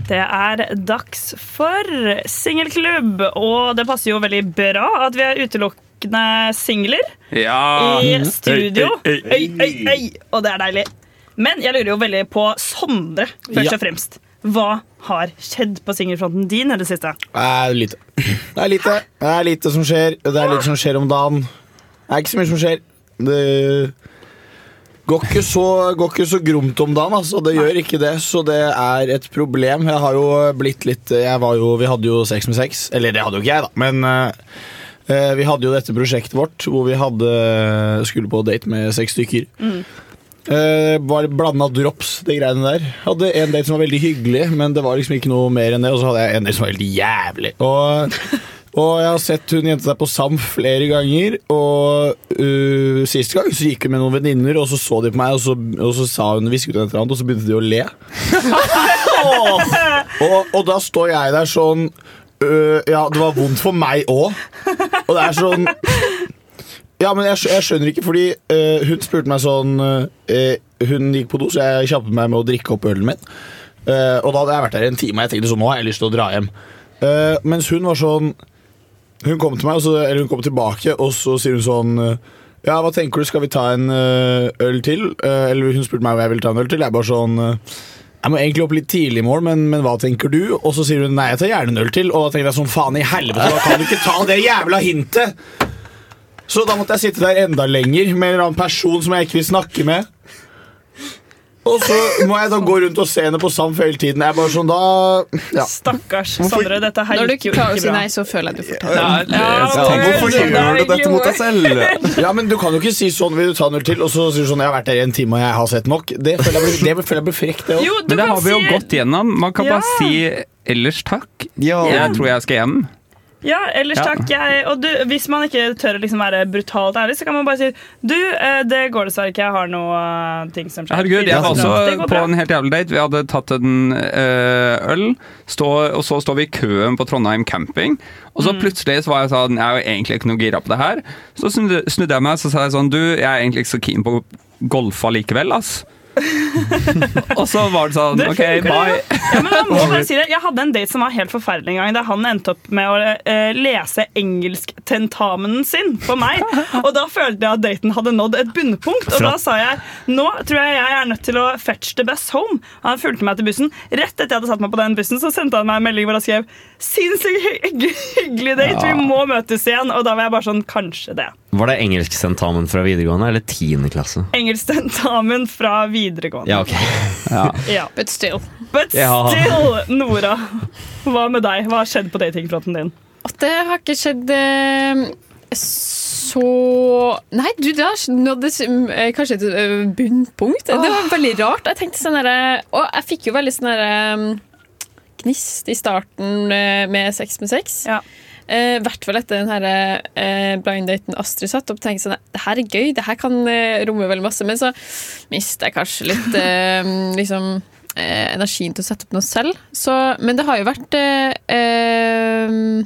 Det er dags for singelklubb, og det passer jo veldig bra at vi er utelukkende singler Ja! i studio. Øy, øy, øy. Øy, øy, øy. Og det er deilig. Men jeg lurer jo veldig på Sondre, først Ja. og fremst. Hva har skjedd på singelfronten din i det siste? Det er lite. Det er lite Det er lite som skjer. Det er lite som skjer om dagen. Det er ikke så mye som skjer. Det går ikke så, går ikke så gromt om dagen, altså. Det gjør ikke det, så det er et problem. Jeg har jo blitt litt jo, Vi hadde jo Sex med sex. Eller det hadde jo ikke jeg, da. Men eh, vi hadde jo dette prosjektet vårt hvor vi hadde skulle på date med seks stykker. Uh, var blanda drops, de greiene der. Hadde en date som var veldig hyggelig, men det var liksom ikke noe mer enn det. Og så hadde jeg en date som var veldig jævlig. Og, og jeg har sett hun jenta der på SAM flere ganger. Og uh, sist gang så gikk hun med noen venninner, og så så de på meg, og så, og så sa hun hvisket hun et eller annet, og så begynte de å le. og, og da står jeg der sånn uh, Ja, det var vondt for meg òg. Og det er sånn Ja, men jeg, jeg skjønner ikke, fordi uh, hun spurte meg sånn uh, Hun gikk på do, så jeg kjappet meg med å drikke opp ølen min. Uh, og da hadde jeg vært der i en time, og jeg tenkte sånn, nå har jeg lyst til å dra hjem. Eh, mens hun var sånn Hun kom til meg, eller hun kom tilbake, og så sier hun sånn øh, Ja, hva tenker du, skal vi ta en øh, øl til? Eh, eller hun spurte meg om jeg ville ta en øl til. Jeg bare sånn jeg må egentlig opp litt tidlig i morgen, men, men hva tenker du? Og så sier hun nei, jeg tar gjerne en øl til. Og da tenker jeg sånn, faen i helvete, da kan du ikke ta det jævla hintet! Så da måtte jeg sitte der enda lenger med en eller annen person som jeg ikke vil snakke med. Og så må jeg da gå rundt og se henne på Samf hele tiden. Jeg er bare sånn, da ja. Stakkars Sondre, dette her Når du gikk jo ikke klarer å si nei, så føler jeg du får ta Ja, det. ja, Ja, hvorfor det gjør du dette mot deg selv? Ja, men Du kan jo ikke si sånn, vil du ta en øl til, og så sier du sånn, jeg har vært der i en time og jeg har sett nok. Det føler jeg blir, det føler jeg blir frekt, det òg. Men det har vi jo gått gjennom. Man kan Ja. bare si ellers takk. Ja. Jeg tror jeg skal hjem. Ja, ellers Ja. takk. Jeg, og du, hvis man ikke tør å liksom være brutalt ærlig, så kan man bare si Du, eh, det går dessverre ikke. Jeg har noe eh, ting som skjer. Herregud, jeg var også på en helt jævlig date. Vi hadde tatt en eh, øl, stå, og så står vi i køen på Trondheim camping. Og så Mm. plutselig så var jeg sånn Jeg er jo egentlig ikke noe gira på det her. Så snudde, jeg meg og så sa jeg sånn Du, jeg er egentlig ikke så keen på å golfe likevel, ass. og så var det sånn Det OK, bye. Ja, men jeg, må bare si det. Jeg hadde en date som var helt forferdelig en gang, der han endte opp med å uh, lese engelsktentamen sin for meg. Og da følte jeg at daten hadde nådd et bunnpunkt. Og da sa jeg nå tror jeg jeg er nødt til å fetch the bus home. Han fulgte meg til bussen. Rett etter jeg hadde satt meg på den bussen, så sendte han meg en melding hvor han skrev sinnssykt hyggelig date, vi må møtes igjen. Og da var jeg bare sånn kanskje det. Var det engelsktentamen fra videregående eller tiende klasse? Engelsktentamen fra videregående. Ja, ok. Ja. But still. But Ja. still, Nora. Hva med deg? Hva har skjedd på datingfronten din? At det har ikke skjedd eh, så Nei, du, det har nådd eh, kanskje et eh, bunnpunkt. Det var veldig rart. Jeg tenkte sånn herre Og jeg fikk jo veldig sånn derre um, gnist i starten eh, med Sex med sex. I hvert fall etter den her, eh, blind daten Astrid satt opp. tenkte sånn, det her er gøy, det her kan eh, romme veldig masse. Men så mister jeg kanskje litt eh, liksom, eh, energien til å sette opp noe selv. Så, men det har jo vært eh, eh,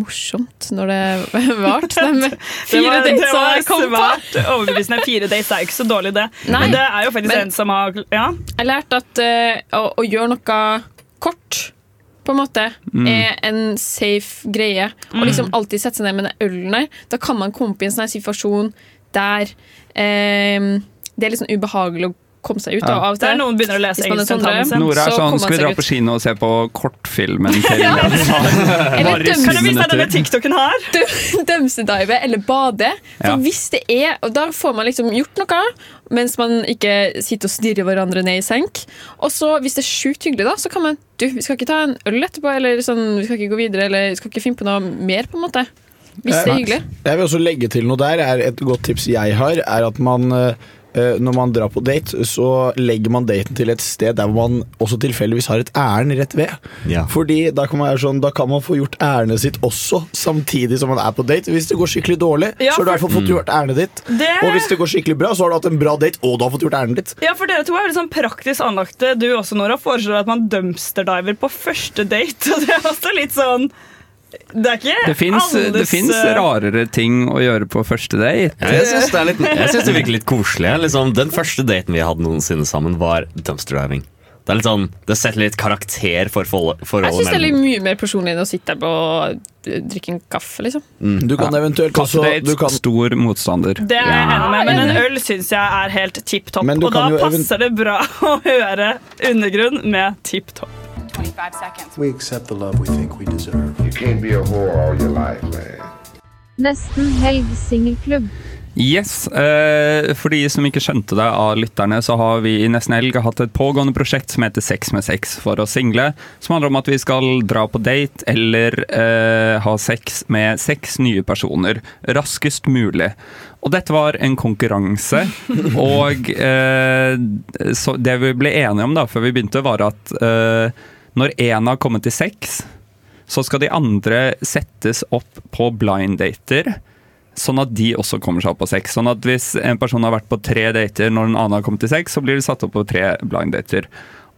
morsomt når det varte. De Det fire var, det var svært overbevisende. Fire dates er ikke så dårlig, det. Nei, men det er jo faktisk men- en som har Ja. Jeg lærte at eh, å, å gjøre noe kort på en måte Mm. er en safe greie. Og Mm. liksom alltid sette seg ned med den ølen der. Da kan man komme opp i en sånn situasjon der eh, det er litt sånn ubehagelig å komme seg ut Ja. av. og til. Der noen begynner å lese engelsk tentamen. Nora er sånn, skal vi dra på kino og se på kortfilmen til Ja. Eller Kan du vise deg denne TikToken her? Dømsedive eller bade. For Ja. hvis det er Og da får man liksom gjort noe mens man ikke sitter og stirrer hverandre ned i senk. Og så, hvis det er sjukt hyggelig, da, så kan man Du, vi skal ikke ta en øl etterpå, eller sånn, vi skal ikke gå videre, eller vi skal ikke finne på noe mer, på en måte. Hvis det er hyggelig. Jeg vil også legge til noe der. Er et godt tips jeg har, er at man eh, eh, når man drar på date, så legger man daten til et sted der man også tilfeldigvis har et ærend rett ved. Ja. Fordi da kan, man være sånn, da kan man få gjort ærendet sitt også, samtidig som man er på date. Hvis det går skikkelig dårlig, Ja, så har du i hvert fall fått gjort ærendet ditt. Det- Og hvis det går skikkelig bra, så har du hatt en bra date, og du har fått gjort ærendet ditt. Ja, for dere to er veldig sånn praktisk anlagte. Du også, Nora, foreslår at man dumpsterdiver på første date. Og det er også litt sånn Det er ikke Det finnes, alles, fins rarere ting å gjøre på første date. Ja, jeg syns det, er litt- jeg synes det virker litt koselig. Liksom, den første daten vi hadde noensinne sammen, var dumpster driving. Det er litt sånn, det setter litt karakter for forhold- Jeg forholdet syns det er litt mye mer personlig enn å sitte der og eh, drikke en kaffe, liksom. Du kan eventuelt også du kan, stor motstander. Det er jeg enig med, men en øl syns jeg er helt tipp topp. Og da passer det bra å høre undergrunn med tipp topp. 25 seconds. We accept the love we think we deserve. You can't be a whore all your life, man. Nesten helg singelklubb. Yes, eh, For de som ikke skjønte det av lytterne, så har vi i Nesten Helg hatt et pågående prosjekt som heter Sex med sex for oss single. Som handler om at vi skal dra på date eller eh, ha sex med seks nye personer raskest mulig. Og dette var en konkurranse, og eh, så det vi ble enige om da før vi begynte, var at eh, når én har kommet til seks, så skal de andre settes opp på blind dater. Sånn at de også kommer seg opp på seks. Sånn at hvis en person har vært på tre dater når en annen har kommet til seks, så blir de satt opp på tre blind dater.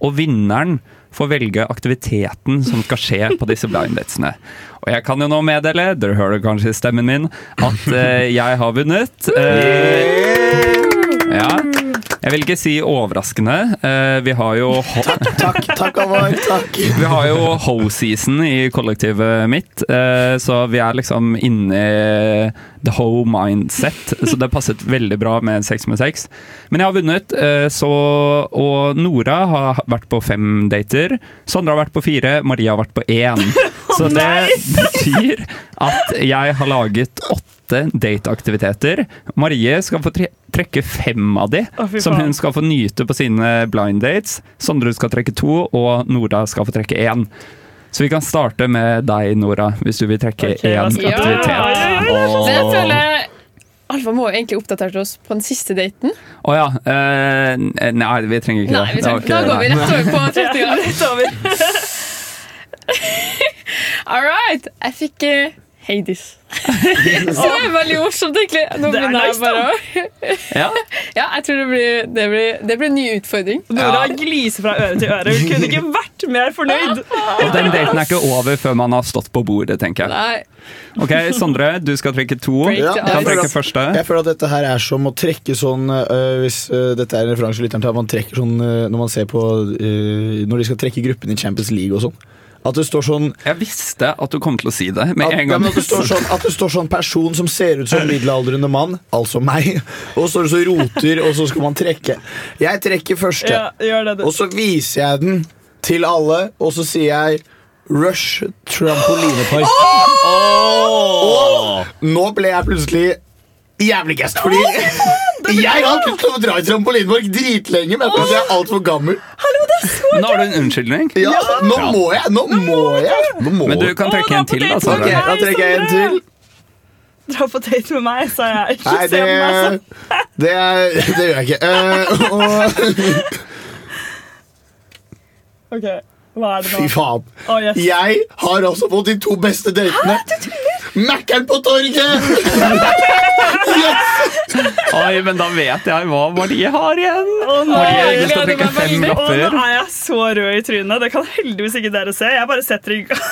Og vinneren får velge aktiviteten som skal skje på disse blind datesene. Og jeg kan jo nå meddele, dere hører kanskje stemmen min, at eh, jeg har vunnet. Ja. Jeg vil ikke si overraskende. Eh, vi har jo Takk, takk, takk. Takk. vi har jo ho-season i kollektivet mitt, eh, så vi er liksom inne i the ho-mindset. Så det passet veldig bra med 6 med 6. Men jeg har vunnet, eh, så Og Nora har vært på fem dater. Sondre har vært på fire, Maria har vært på én. Så det betyr at jeg har laget åtte dateaktiviteter. Marie skal få tre trekke fem av de, oh, som hun skal få nyte på sine blind dates. Sondre skal trekke to, og Nora skal få trekke én. Så vi kan starte med deg, Nora, hvis du vil trekke okay, én aktivitet. Ja, ja, Åh. føler Alfa må jo egentlig oppdatert oss på den siste daten. Å ja. Uh, nei, vi trenger ikke Nei, vi det. trenger, Det da går vi rett over på Ja, tretninga. rett. All right. Jeg fikk uh, Hades. Så det er veldig morsomt, egentlig. Nå Det er nice, bare. Ja. Ja, jeg tror det blir, det blir, det blir en ny utfordring. Nora gliser fra øre til øre. Hun kunne ikke vært mer fornøyd. Og den daten er ikke over før man har stått på bordet, tenker jeg. Nei. Ok, Sondre, du skal trekke to. Ja, kan jeg, trekke føler, første. jeg føler at dette her er som å trekke sånn øh, Hvis øh, dette er en referanse lytteren til at man trekker sånn øh, når man ser på øh, Når de skal trekke gruppen i Champions League og sånn. At det står sånn Jeg visste at du kom til å si det med at, en gang. Ja, at, det står sånn, at det står sånn person som ser ut som middelaldrende mann, altså meg, og så så roter, og så skal man trekke. Jeg trekker første, Ja, gjør det, og så viser jeg den til alle, og så sier jeg Rush trampolinepark. Og nå ble jeg plutselig jævlig gæst, fordi jeg har til å dra i trampolinepark dritlenge, men jeg er altfor gammel. Hallo, det er så. Nå har du en unnskyldning. Ja, nå må jeg! Nå må jeg! Nå må Men du kan trekke en til, da. Ok, Sondre. da trekker jeg en til. Dra på date med meg, sa jeg. Ikke Nei, se det, på meg sånn. det, det gjør jeg ikke. Eh, og, OK, hva er det nå? fy faen. Å, yes. Jeg har også fått de to beste datene. Mækkern på torget! Oi, men da vet jeg hva Marie har igjen. Å, nei, jeg gleder meg veldig. Å. Nå er jeg så rød i trynet. Det kan heldigvis ikke dere se. Jeg bare setter i gang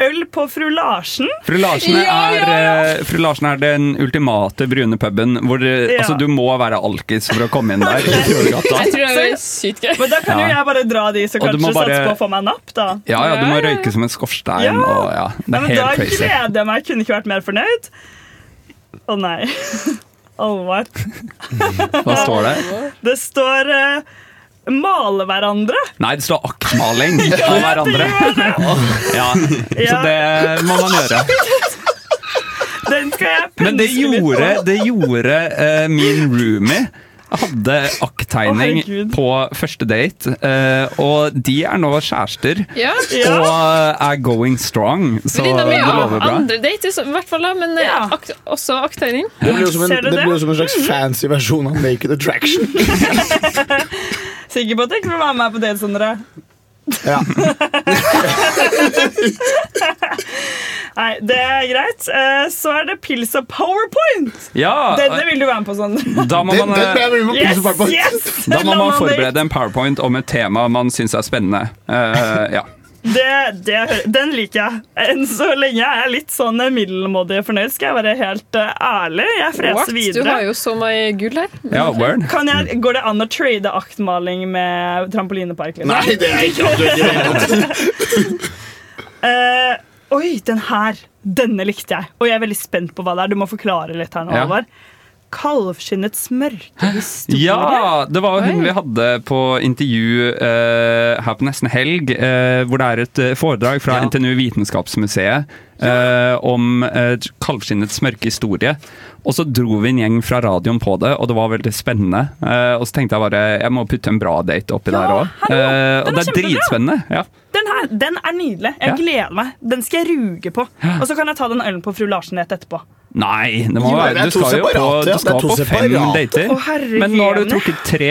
øl på Fru Larsen. Fru Larsen, er, ja, ja. ja. Fru Larsen er den ultimate brune puben hvor eh, Ja. altså, du må være alkis for å komme inn der. Jeg tror det er sykt gøy. Men da kan jo jeg bare dra de som kanskje bare- satser på å få meg napp, da. Ja, ja, du må røyke som en skorstein. Ja. Og, ja, det er men da helt crazy. gleder jeg meg. Kunne ikke vært mer fornøyd. Å nei. Alvor. Hva står det? Det står eh, 'male hverandre'. Nei, det står aktmaling av hverandre. Ja, så det må man gjøre. Den skal jeg Men det gjorde, det gjorde eh, min roomie. Hadde Å, akttegning herregud. på første date, eh, og de er nå kjærester. Ja. Og er going strong, så Venninna mi det har lover bra. andre date, i hvert fall, da, men eh, akt, også akttegning. Det blir jo som en, Ser du det det? blir jo som en slags fancy versjon av Naked Attraction. Sikker på at du ikke vil være med på det, Sondre? Ja. Nei, det er greit. Eh, Så er det pils og powerpoint. Ja, Denne vil du være med på, Sondre. Da må man, eh, Yes, yes! da må man forberede en powerpoint om et tema man syns er spennende. Uh, ja. Det, det, den liker jeg. Enn så lenge er jeg litt sånn middelmådig fornøyd, skal jeg være helt eh, ærlig. Jeg freser What? Du har jo så mye gull her. Ja, word. Kan jeg, går det an å trade aktmaling med trampolinepark? Liksom? Nei, det er ikke aktuelt. Eh, oi, den her. Denne likte jeg. Og jeg er veldig spent på hva det er. Du må forklare litt her nå, Ja. Kalvskinnets mørke historie. Ja, det var hun vi hadde på intervju uh, her på nesten helg, uh, hvor det er et eh, foredrag fra NTNU Vitenskapsmuseet eh, om uh, kalvskinnets mørke historie. Og så dro vi en gjeng fra radioen på det, og det var veldig spennende. Eh, og så tenkte jeg bare jeg må putte en bra date oppi der òg. og det er kjempebra. dritspennende. Ja. Den her, den er nydelig. Jeg Ja. gleder meg. Den skal jeg ruge på. Og så kan jeg ta den ølen på Fru Larsen rett etterpå. Nei, det må Jo, være, du skal jo på, du skal på fem dater. Å, Men nå har du trukket tre.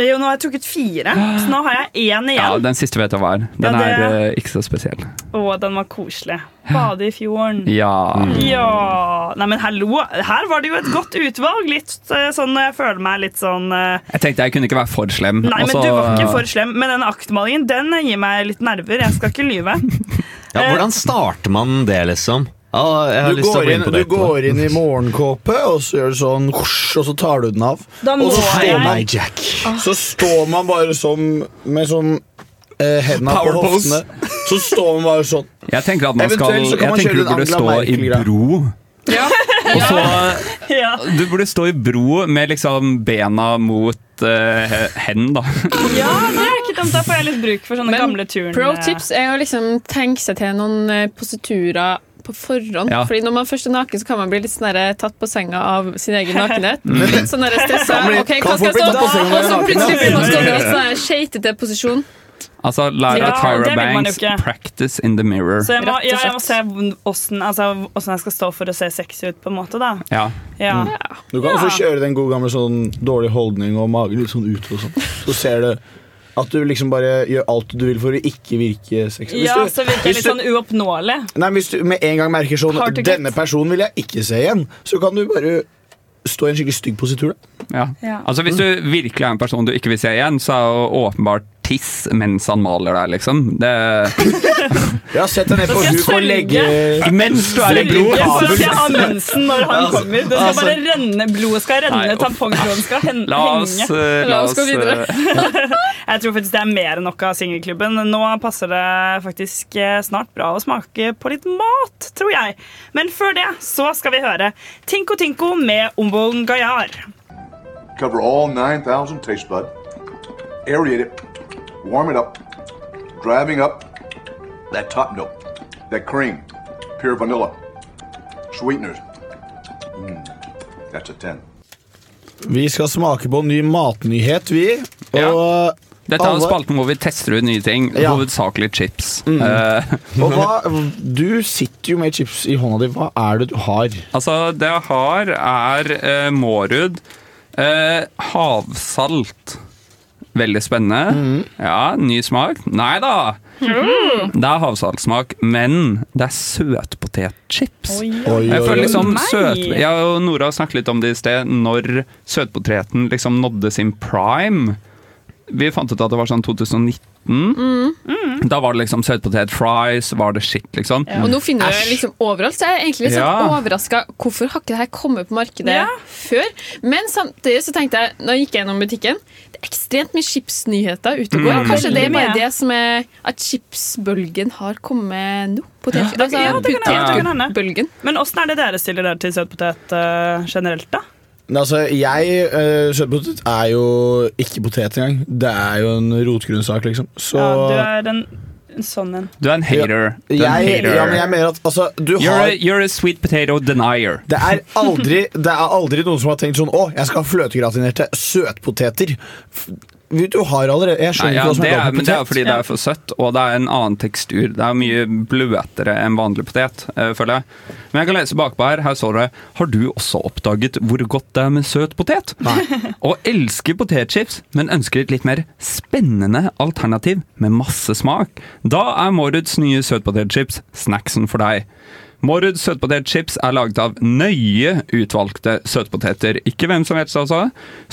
Jo, nå har jeg trukket fire, så nå har jeg én Ja. Den siste vet jeg hva er. Den Ja, det- er uh, ikke så spesiell. Å, den var koselig. Bade i fjorden. Ja. Ja Nei, men hallo. Her var det jo et godt utvalg. Litt eh, sånn Jeg føler meg litt sånn uh... Jeg tenkte jeg kunne ikke være for slem. Nei, men og du var ikke for slem. Men den aktmalingen den gir meg litt nerver. Jeg skal ikke lyve. Ja, hvordan starter man det, liksom? Ja, jeg har Du lyst til å går, bli inn, du går inn i morgenkåpe, og så gjør du sånn og så tar du den av. Da må og så står jeg- man, Nei, Jack. så står man bare som med sånn eh, hendene på hoftene. Så står man bare sånn. Jeg tenker at man skal Jeg tenker du burde stå i bro. Ja. Og så Ja. Du burde stå i bro med liksom bena mot uh, hen, da. ja, det er ikke dumt. Da får jeg litt bruk for sånne gamle turn... pro tips er å liksom tenke seg til noen eh, positurer på forhånd. Ja. Fordi når man først er naken, så kan man bli litt sånn tatt på senga av sin egen nakenhet. Litt sånn stressa. Ok, hva skal jeg stå? Og så plutselig blir man stående i en sånn skeitete posisjon. Altså, Lære Ja, Tyra Banks, practice in the mirror. Så jeg må, ja, jeg må se åssen altså, jeg skal stå for å se sexy ut, på en måte. da Ja. ja. Du kan Ja. også kjøre den gode gamle sånn dårlig holdning og magen litt sånn ut. og sånn. Så ser du at du liksom bare gjør alt du vil for å ikke virke sexy. Ja, så virker jeg litt du- sånn uoppnåelig. Nei, Hvis du med en gang merker sånn Hard. Denne personen vil jeg ikke se igjen, så kan du bare stå i en skikkelig stygg positur. da. Ja. Ja. Altså Hvis du virkelig er en person du ikke vil se igjen, så er jo åpenbart tiss mens han maler deg, liksom. Det Ja, Sett deg ned på skal jeg huk og legge Mens du er i blod. jeg har mensen når han Altså, kommer. Det skal altså. bare renne, Blodet skal renne, Nei, tampongtråden skal hen La oss, henge. eh, la La oss oss gå videre. eh, Jeg tror faktisk det er mer enn nok av singelklubben. Nå passer det faktisk eh, snart bra å smake på litt mat, tror jeg. Men før det så skal vi høre Tinko Tinko med Ombon Gayar. Cover all 9,000 taste bud. Aerate it. Warm it up. Driving up that top note, that cream, pure vanilla, sweeteners. Mm, that's a 10. Vi skal smake på en ny matnyhet, vi. Og Dette er en spalten hvor vi tester ut nye ting, Ja. hovedsakelig chips. Mm. Eh, Og hva, du sitter jo med chips i hånda di. Hva er det du har? Altså, det jeg har, er uh, Mårud. uh, havsalt. Veldig spennende. Mm. Ja, ny smak. Nei da! Det er havsaltsmak, men det er søtpotetchips. Oi, oi, Jeg føler liksom søt... Jeg og Nora snakket litt om det i sted, når søtpoteten liksom nådde sin prime. Vi fant ut at det var sånn 2019. Mm. Da var det liksom søtpotet fries, var det shit, liksom. Og nå finner du det liksom overalt, så jeg er egentlig litt sånn Ja. overraska. Hvorfor har ikke det her kommet på markedet Ja. før? Men samtidig så tenkte jeg, når jeg gikk gjennom butikken, det er ekstremt mye chipsnyheter ute og går. Mm. Kanskje det er bare det som er at chipsbølgen har kommet nå? Potet, ja, det kan hende, det kan hende. Men åssen er det dere stiller dere til søtpotet uh, generelt, da? Men Altså, jeg uh, Søtpotet er jo ikke potet engang. Det er jo en rotgrønnsak, liksom. Så Ja, du er en, en sånn en. Du er en hater. Du er en jeg, hater. ja, men jeg mener at altså, du You're, har a, you're a sweet potato denier. det er, aldri, det er aldri noen som har tenkt sånn Å, jeg skal ha fløtegratinerte søtpoteter. Du har allerede Jeg Nei, ja, ikke hva som det er er, galt men det er fordi det er for søtt, og det er en annen tekstur. Det er mye bløtere enn vanlig potet, uh, føler jeg. Men jeg kan lese bakpå her. Her står det Har du også oppdaget hvor godt det er med søt potet? og elsker potetchips, men ønsker et litt mer spennende alternativ med masse smak. Da er moruds nye søtpotetchips snacksen for deg. Måruds søtpotetchips er laget av nøye utvalgte søtpoteter. Ikke hvem som helst, altså.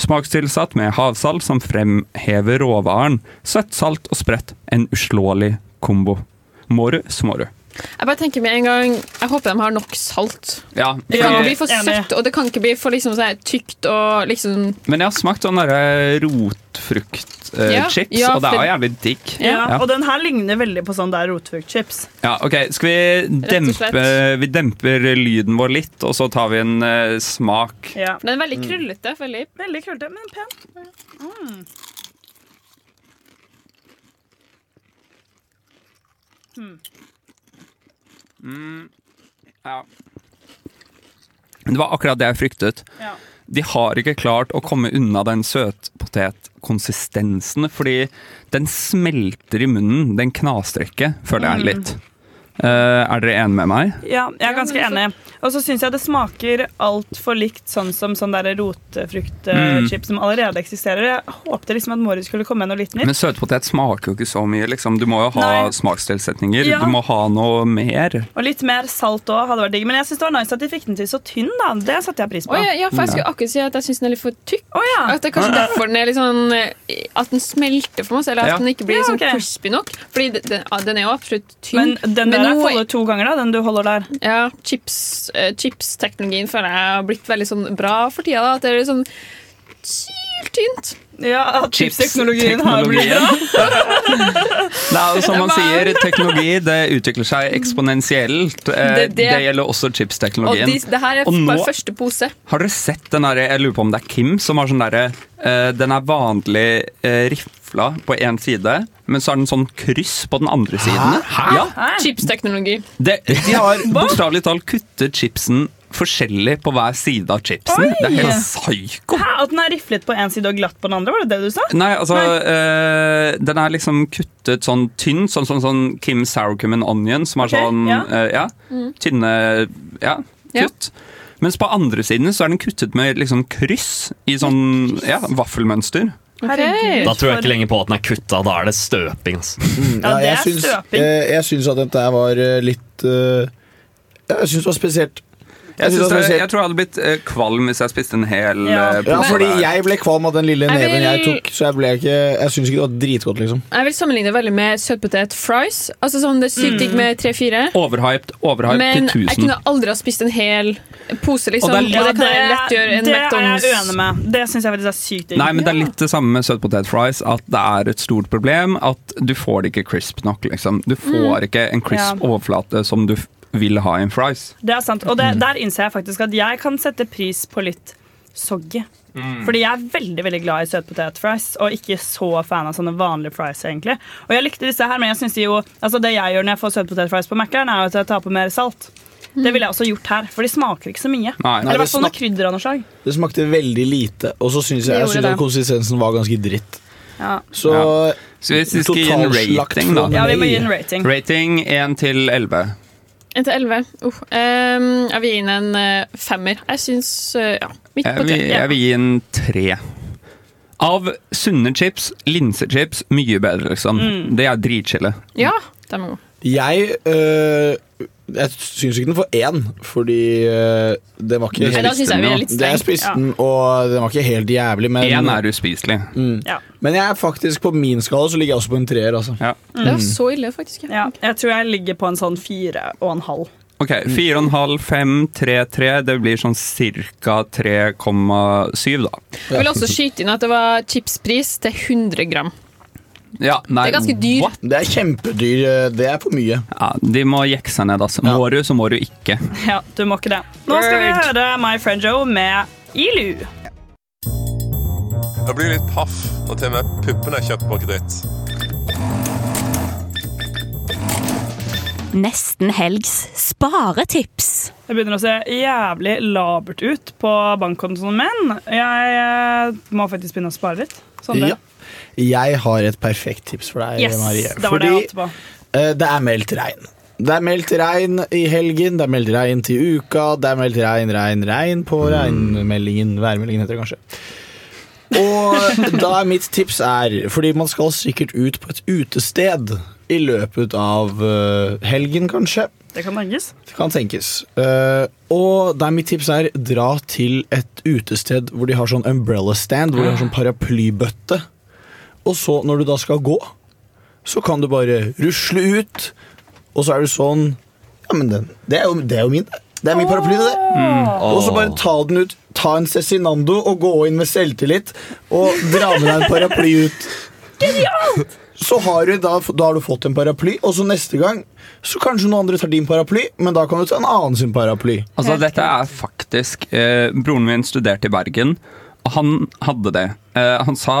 Smakstilsatt med havsalt som fremhever råvaren. Søtt, salt og sprøtt. En uslåelig kombo. Mårud smårud. Jeg bare tenker med en gang Jeg håper de har nok salt. Ja, Det kan ikke bli for søtt, og det kan ikke bli for liksom, sånn tykt og liksom men jeg har smakt sånn derre rotfruktchips, Ja, ja, og det er jo jævlig digg. Ja, Og den her ligner veldig på sånn der rotfruktchips. Ja, ok, Skal vi dempe. Vi demper lyden vår litt, og så tar vi en uh, smak. Ja. Den er veldig krøllete. Veldig. Veldig krøllete, men pen. Mm. Hmm. Mm, ja. Det var akkurat det jeg fryktet. Ja. De har ikke klart å komme unna den søtpotetkonsistensen, fordi den smelter i munnen. Den knastrekker, føler jeg Mm. litt. Er dere enige med meg? Ja, jeg er ganske enig. Og så syns jeg det smaker altfor likt sånn som sånn der Mm. som allerede eksisterer. Jeg håpte liksom at mori skulle komme med noe litt nytt. Men søtpotet smaker jo ikke så mye. Liksom. Du må jo ha Nei. smakstilsetninger. Ja. Du må ha noe mer. Og litt mer salt òg hadde vært digg. Men jeg syns det var nice at de fikk den til så tynn. da Det satte jeg pris på. Oh, ja, ja, for jeg skulle akkurat si at jeg syns den er litt for tykk. ja. At det er kanskje derfor den er litt sånn eh, At den smelter for masse, eller at Ja. den ikke blir Ja, sånn crispy nok. Fordi den, den, den er jo absolutt tynn. Men den der nå- holder to ganger, da. Den du holder der. Ja, chips, uh, Chips-teknologien føler jeg har blitt veldig sånn bra for tida. Da. At det er litt sånn syltynt. Ja, at Chips- chipsteknologien har blitt bra. Er som man sier, teknologi det utvikler seg eksponentielt. Eh, Det- Det, det- gjelder også Og chipsteknologien. de, det her er Og nå- bare første pose. Har dere sett den derre Jeg lurer på om det er Kim som har sånn derre eh, Den er vanlig eh, rifla på én side, men så er den sånn kryss på den andre siden. Ja. Chips-teknologi. Det, de har bokstavelig talt kuttet chipsen forskjellig på hver side av chipsen. Oi! Det er helt psyko. Hæ, At den er riflet på én side og glatt på den andre? Var det det du sa? Nei, altså eh, Den er liksom kuttet sånn tynn, sånn, sånn, sånn Kim Sourcum and Onion, som er okay, sånn ja. eh, ja, Mm. tynne ja, kutt. Mens på andre siden så er den kuttet med liksom kryss i sånn ja, vaffelmønster. Herregud. Da tror jeg ikke lenger på at den er kutta, da er det støping. Altså. Ja, jeg, syns, eh, jeg syns at dette var eh, litt eh, Jeg syns det var spesielt. Jeg, synes det det, jeg tror jeg hadde blitt eh, kvalm hvis jeg spiste en hel Ja, eh, Ja, fordi jeg ble kvalm av den lille Jeg neven jeg tok, så jeg ble ikke Jeg syns ikke det var dritgodt, liksom. Jeg vil sammenligne veldig med søtpotet-fries. Altså sånn, det sykt digg med tre-fire. Overhyped, overhyped Men til jeg kunne aldri ha spist en hel pose, liksom. Og Og det det, er kan jeg lett gjøre en det er jeg uenig med. Det syns jeg faktisk er sykt digg. Nei, men det er litt det samme med søtpotet fries, at det er et stort problem at du får det ikke crisp nok, liksom. Du får Mm. ikke en crisp Ja. overflate som du vil ha en fries. Det er sant. Og det, der innser jeg faktisk at jeg kan sette pris på litt soggy. Fordi jeg er veldig veldig glad i søtpotetfries, og ikke så fan av sånne vanlige fries. egentlig Og jeg likte disse her, men jeg synes de jo Altså det jeg gjør når jeg får søtpotetfries på Mækkern, er jo at jeg tar på mer salt. Det ville jeg også gjort her, for de smaker ikke så mye. Nei. Eller hvert fall noe krydder av noe slag. Det smakte veldig lite, og så syns jeg, jeg synes at konsistensen var ganske dritt. Ja. Så, Så hvis vi skal gi en rating, da Ja, vi må gi en rating. Rating 1 til 11. 1 til 11. Uh, um, jeg vil gi den en uh, femmer. Jeg syns uh, ja, midt på tre. jeg vil gi en tre. Av sunne chips, linsechips, mye bedre, liksom. Mm. Det er dritchille. Ja, de er god. Jeg øh, Jeg syns ikke den får én, fordi øh, det var ikke er streng. spiste Ja. den, og den var ikke helt jævlig. Men, Én er uspiselig. Mm. Ja. Men jeg er faktisk på min skala så ligger jeg også på en treer. Altså. Det er så ille, faktisk. Ja, jeg tror jeg ligger på en sånn fire og en halv. Ok, 4,5, 5, 3, 3. Det blir sånn ca. 3,7, da. Jeg vil også skyte inn at det var chipspris til 100 gram. Ja, nei, Det er ganske dyr. what? Det er kjempedyr. øh, Det er for mye. Ja, de må jekke seg ned, altså. Må du, så må du ikke. Ja, du må ikke det. Nå skal vi høre My Friend Joe med Ilu. Jeg blir litt paff når til og med puppene er kjøpt på kreditt. Nesten helgs sparetips. Det begynner å se jævlig labert ut på bankkontoen min. Jeg eh, må faktisk begynne å spare litt. Sånn Ja. Jeg har et perfekt tips for deg, Yes, Marie. det var det jeg på. eh, det er meldt regn. Det er meldt regn i helgen, det er meldt regn til uka, det er meldt regn, regn, regn på regnmeldingen. Værmeldingen heter det kanskje. Og da er mitt tips er Fordi man skal sikkert ut på et utested i løpet av uh, helgen, kanskje. Det kan tenkes. Det kan tenkes. Uh, og der mitt tips er dra til et utested hvor de har sånn umbrella stand, hvor de har sånn paraplybøtte. Og så, når du da skal gå, så kan du bare rusle ut, og så er du sånn Ja, men den, det, er jo, det er jo min. Det er min paraply, det. Og så bare ta den ut, ta en Cezinando og gå inn med selvtillit og dra med deg en paraply ut. Så har du da, da har du fått en paraply, og så neste gang så kanskje noen andre tar din paraply, men da kan du ta en annen sin paraply. Altså, dette er faktisk eh, Broren min studerte i Bergen, og han hadde det. Eh, han sa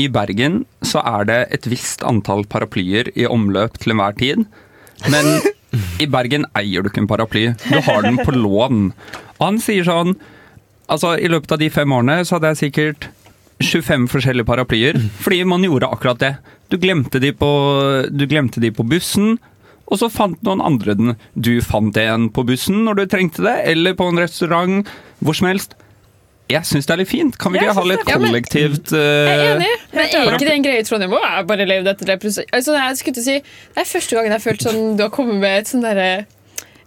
i Bergen så er det et visst antall paraplyer i omløp til enhver tid. Men i Bergen eier du ikke en paraply. Du har den på lån. Han sier sånn Altså, i løpet av de fem årene så hadde jeg sikkert 25 forskjellige paraplyer, fordi man gjorde akkurat det. Du glemte de på, glemte de på bussen, og så fant noen andre den. Du fant en på bussen når du trengte det, eller på en restaurant, hvor som helst. Jeg syns det er litt fint. Kan vi ikke ha litt kollektivt uh, Jeg er enig, men er ikke det en greie i Trondheim òg? Jeg bare levd etter det. Altså, jeg skulle til å si, det er første gangen jeg har følt sånn du har kommet med et sånn derre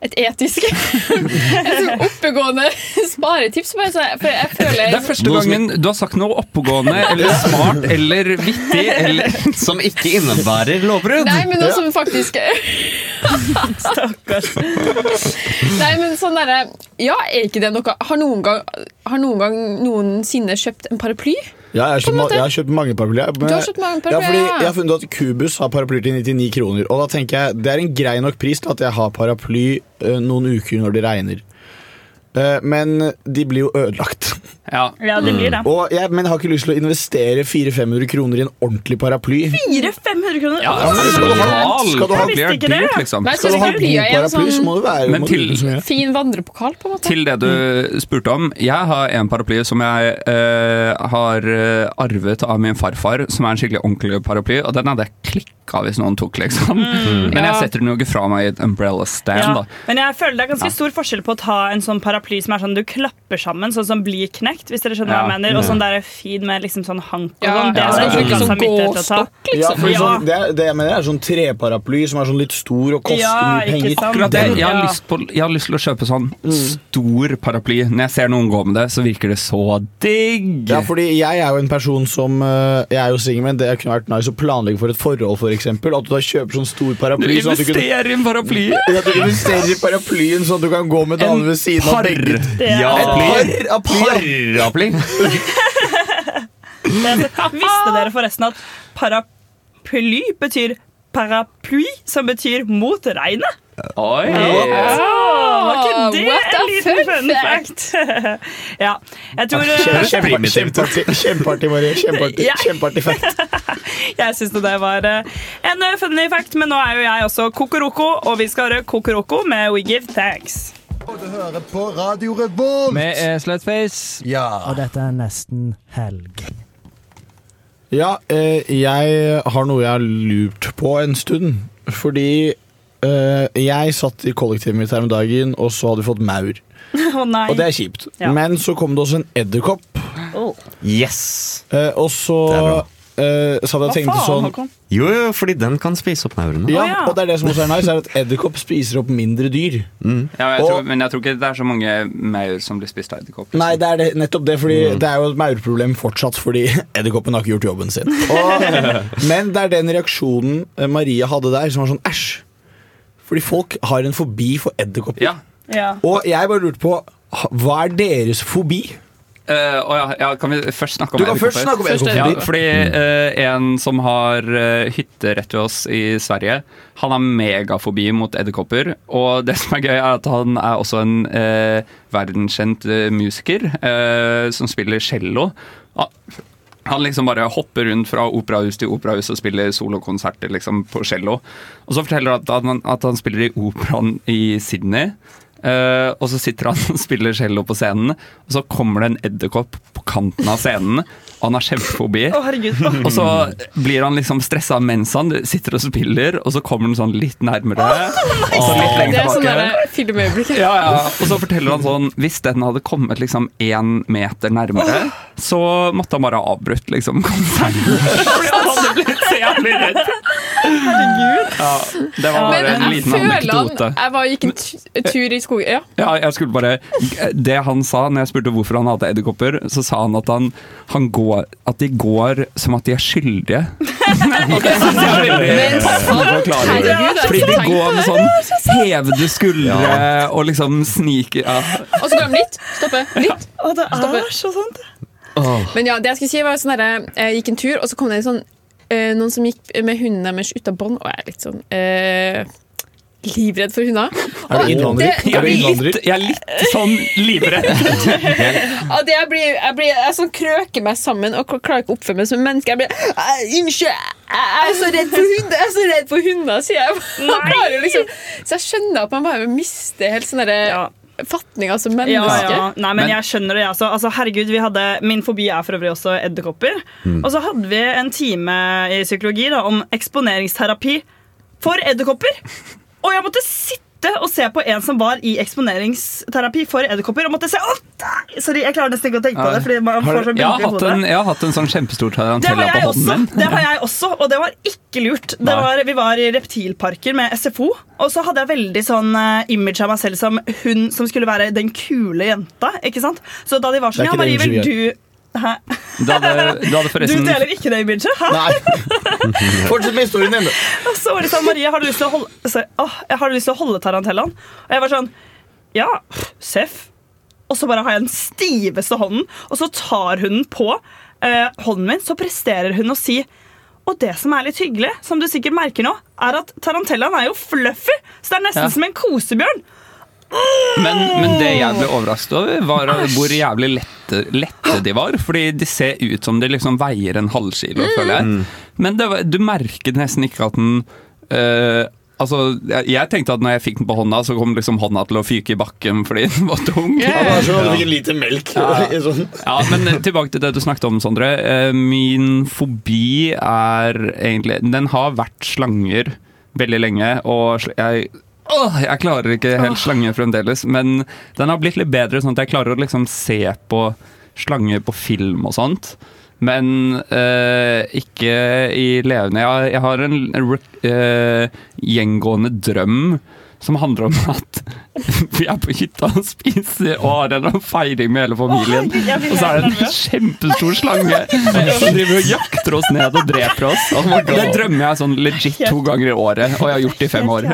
et etisk Et sånn oppegående sparetips. Jeg, for jeg føler Det er første gangen du har sagt noe oppegående eller smart eller vittig eller Som ikke innebærer lovbrudd. Nei, men noe som faktisk Stakkars. Nei, men sånn derre Ja, er ikke det noe Har noen gang Har noen gang noensinne kjøpt en paraply? Ja, jeg har, kjøpt, jeg har kjøpt mange paraplyer. men- Du har kjøpt mange ja, fordi jeg har funnet at Kubus har paraplyer til 99 kroner. Og da tenker jeg det er en grei nok pris til at jeg har paraply eh, noen uker når det regner. Eh, men de blir jo ødelagt. Ja, Ja, det blir det. Og jeg, men jeg har ikke lyst til å investere 400-500 kroner i en ordentlig paraply. 400-500 kroner? Ja, men skal du ha- skal du ha- det. dyrt, liksom. Nei, Skal du ha god en paraply, så må du være Men til- mye. Fin vandrepokal, på en måte. Til det du spurte om. Jeg har en paraply som jeg uh, har eh, arvet av min farfar, som er en skikkelig ordentlig paraply, og den hadde jeg klikka hvis noen tok, liksom. Mm. Men jeg Ja. setter den jo ikke fra meg i et umbrella stand, Ja, da. men jeg føler det er ganske Ja. stor forskjell på å ta en sånn paraply som er sånn du klapper sammen, sånn som blir knekt, hvis dere skjønner hva jeg mener, og sånn der fin med liksom sånn hank og Ja, sånn. Det ja, er det, sånn sånn gåstokk, liksom? Ja. sånn, det, det jeg mener er sånn treparaply som er sånn litt stor og koster Ja, mye penger. Akkurat det. Jeg har, lyst på, jeg har lyst til å kjøpe sånn stor paraply. Når jeg ser noen gå med det, så virker det så digg. Ja, fordi jeg er jo en person som eh, Jeg er jo singel, men det kunne vært nice å planlegge for et forhold, for eksempel. At du da kjøper sånn stor Du paraply. sånn at du kunne- investerer i en paraply! Ja, du investerer i paraplyen sånn at du kan gå med damer ved siden av begge. Er- Ja, Et. Paraply. Visste dere forresten at paraply betyr paraply, som betyr mot regnet? Oi! Var ikke det en liten fun fact? ja, jeg tror eh, Kjempe- kjempe- Kjempeartig, kjempeartig, Marie. Kjempeartig, kjempeartig fact. Jeg syns det var eh, en eh, funny fact, men nå er jo jeg også kokoroko, og vi skal høre kokoroko med We Give Thanks. Du hører på Radio Revolt. Vi er Slutface, Ja. og dette er nesten helg. Ja, eh, jeg har noe jeg har lurt på en stund. Fordi eh, jeg satt i kollektivet mitt her om dagen, og så hadde vi fått maur. Å nei. Og det er kjipt. Ja. Men så kom det også en edderkopp. Oh. Yes! Eh, og så Eh, så hadde jeg tenkt sånn Jo, jo, fordi den kan spise opp maurene. ja, Og det er det som også er nice, er at edderkopp spiser opp mindre dyr. Ja, jeg Og- tror, men jeg tror ikke det er så mange maur som blir spist av edderkopper. Nei, det er det, nettopp det, fordi Mm. det er jo et maurproblem fortsatt, fordi edderkoppen har ikke gjort jobben sin. Og, men det er den reaksjonen eh, Maria hadde der, som var sånn æsj. Fordi folk har en fobi for edderkopper. Ja. Og jeg bare lurte på, hva er deres fobi? Eh, oh ja, kan vi først snakke om Du kan først snakke om edderkopper. Ja, fordi uh, en som har uh, hytte rett ved oss i Sverige, han har megafobi mot edderkopper. Og det som er gøy, er at han er også en uh, verdenskjent musiker som spiller cello. Ah, Han liksom bare hopper rundt fra operahus til operahus og spiller solokonserter liksom, på cello. Og så forteller han at han, at han spiller i operaen i Sydney. Eh, og så sitter han og spiller cello på scenen, og så kommer det en edderkopp på kanten av scenen. Og han har kjempefobi. Oh, herregud. Og så blir han liksom stressa mens han sitter og spiller, og så kommer han sånn litt nærmere. Og så litt Det lenger er sånn tilbake. Ja, ja. Og så forteller han sånn Hvis den hadde kommet liksom én meter nærmere, så måtte han bare ha avbrutt liksom konserten. Fordi han hadde blitt så jævlig redd. Herregud. Ja, det var Men en jeg liten føler han anekdote. Jeg var, gikk en tur i skogen Ja. Ja, jeg skulle bare Det han sa når jeg spurte hvorfor han hadde edderkopper, så sa han at han, han går At de går som at de er skyldige. Og det synes jeg er veldig Fordi de går med sånn hevede skuldre og liksom sniker ja. Og så går de litt. Stoppe. Litt. Å, det er så sant. Men ja, det jeg skulle si var sånn derre Jeg gikk en tur, og så kom det en sånn eh, noen som gikk med hunden deres ut av bånd, og jeg er litt sånn eh, livredd for hunder. Er du innvandrer? Det- Er du innvandrer? Jeg er litt sånn livredd. Jeg, blir, jeg, blir, jeg sånn krøker meg sammen og klarer ikke å oppføre meg som menneske. Jeg blir «Æ, Unnskyld, jeg jeg er så redd for hunder, jeg er så redd for hunder, sier jeg. Liksom, så jeg skjønner at man bare mister helt sånn derre fatninga som menneske. Ja, ja. Nei, men, jeg skjønner det. Altså. Altså, herregud, vi hadde, min fobi er for øvrig også edderkopper. Mm. Og så hadde vi en time i psykologi da, om eksponeringsterapi for edderkopper. Og jeg måtte sitte og se på en som var i eksponeringsterapi for edderkopper. Og måtte se, nei! Sorry, jeg klarer nesten ikke å tenke på det. Fordi man får så jeg, har hatt en, jeg har hatt en sånn kjempestor tarantella på hånden min. det har jeg også, og det var ikke lurt. Det var, vi var i reptilparker med SFO, og så hadde jeg veldig sånn eh, image av meg selv som hun som skulle være den kule jenta. ikke sant? Så da de var sånn Ja, Marie, vil du Hæ? Du hadde, du hadde Du deler ikke det imaget? Hæ? Nei. Fortsett med historien din. Og så var det sånn Marie, har du lyst til å holde, så, åh, jeg har lyst til å holde tarantellaen? Og jeg var sånn Ja, seff. Og så bare har jeg den stiveste hånden, og så tar hun den på eh, hånden min, så presterer hun å si og det som er litt hyggelig, som du sikkert merker nå, er at tarantellaen er jo fluffy. Så det er nesten Ja. som en kosebjørn. Men, men det jeg ble overrasket over, var hvor jævlig lette, lette de var. Fordi de ser ut som de liksom veier en halvkilo, føler jeg. Men det var, du merket nesten ikke at den eh, Altså, jeg, jeg tenkte at når jeg fikk den på hånda, så kom liksom hånda til å fyke i bakken fordi den var tung. Ja, det var sånn, du fikk en liter melk. Ja. Sånn. Ja, men tilbake til det du snakket om, Sondre. Eh, Min fobi er egentlig Den har vært slanger veldig lenge, og jeg Åh, jeg klarer ikke helt slange fremdeles, men den har blitt litt bedre, sånn at jeg klarer å liksom se på slange på film og sånt. Men øh, ikke i levende. Jeg, jeg har en øh, gjengående drøm som handler om at vi er på hytta og spiser og har en feiring med hele familien. Og så er det en kjempestor slange som driver og jakter oss ned og dreper oss. det drømmer jeg sånn legit to ganger i året, og jeg har gjort det i fem år.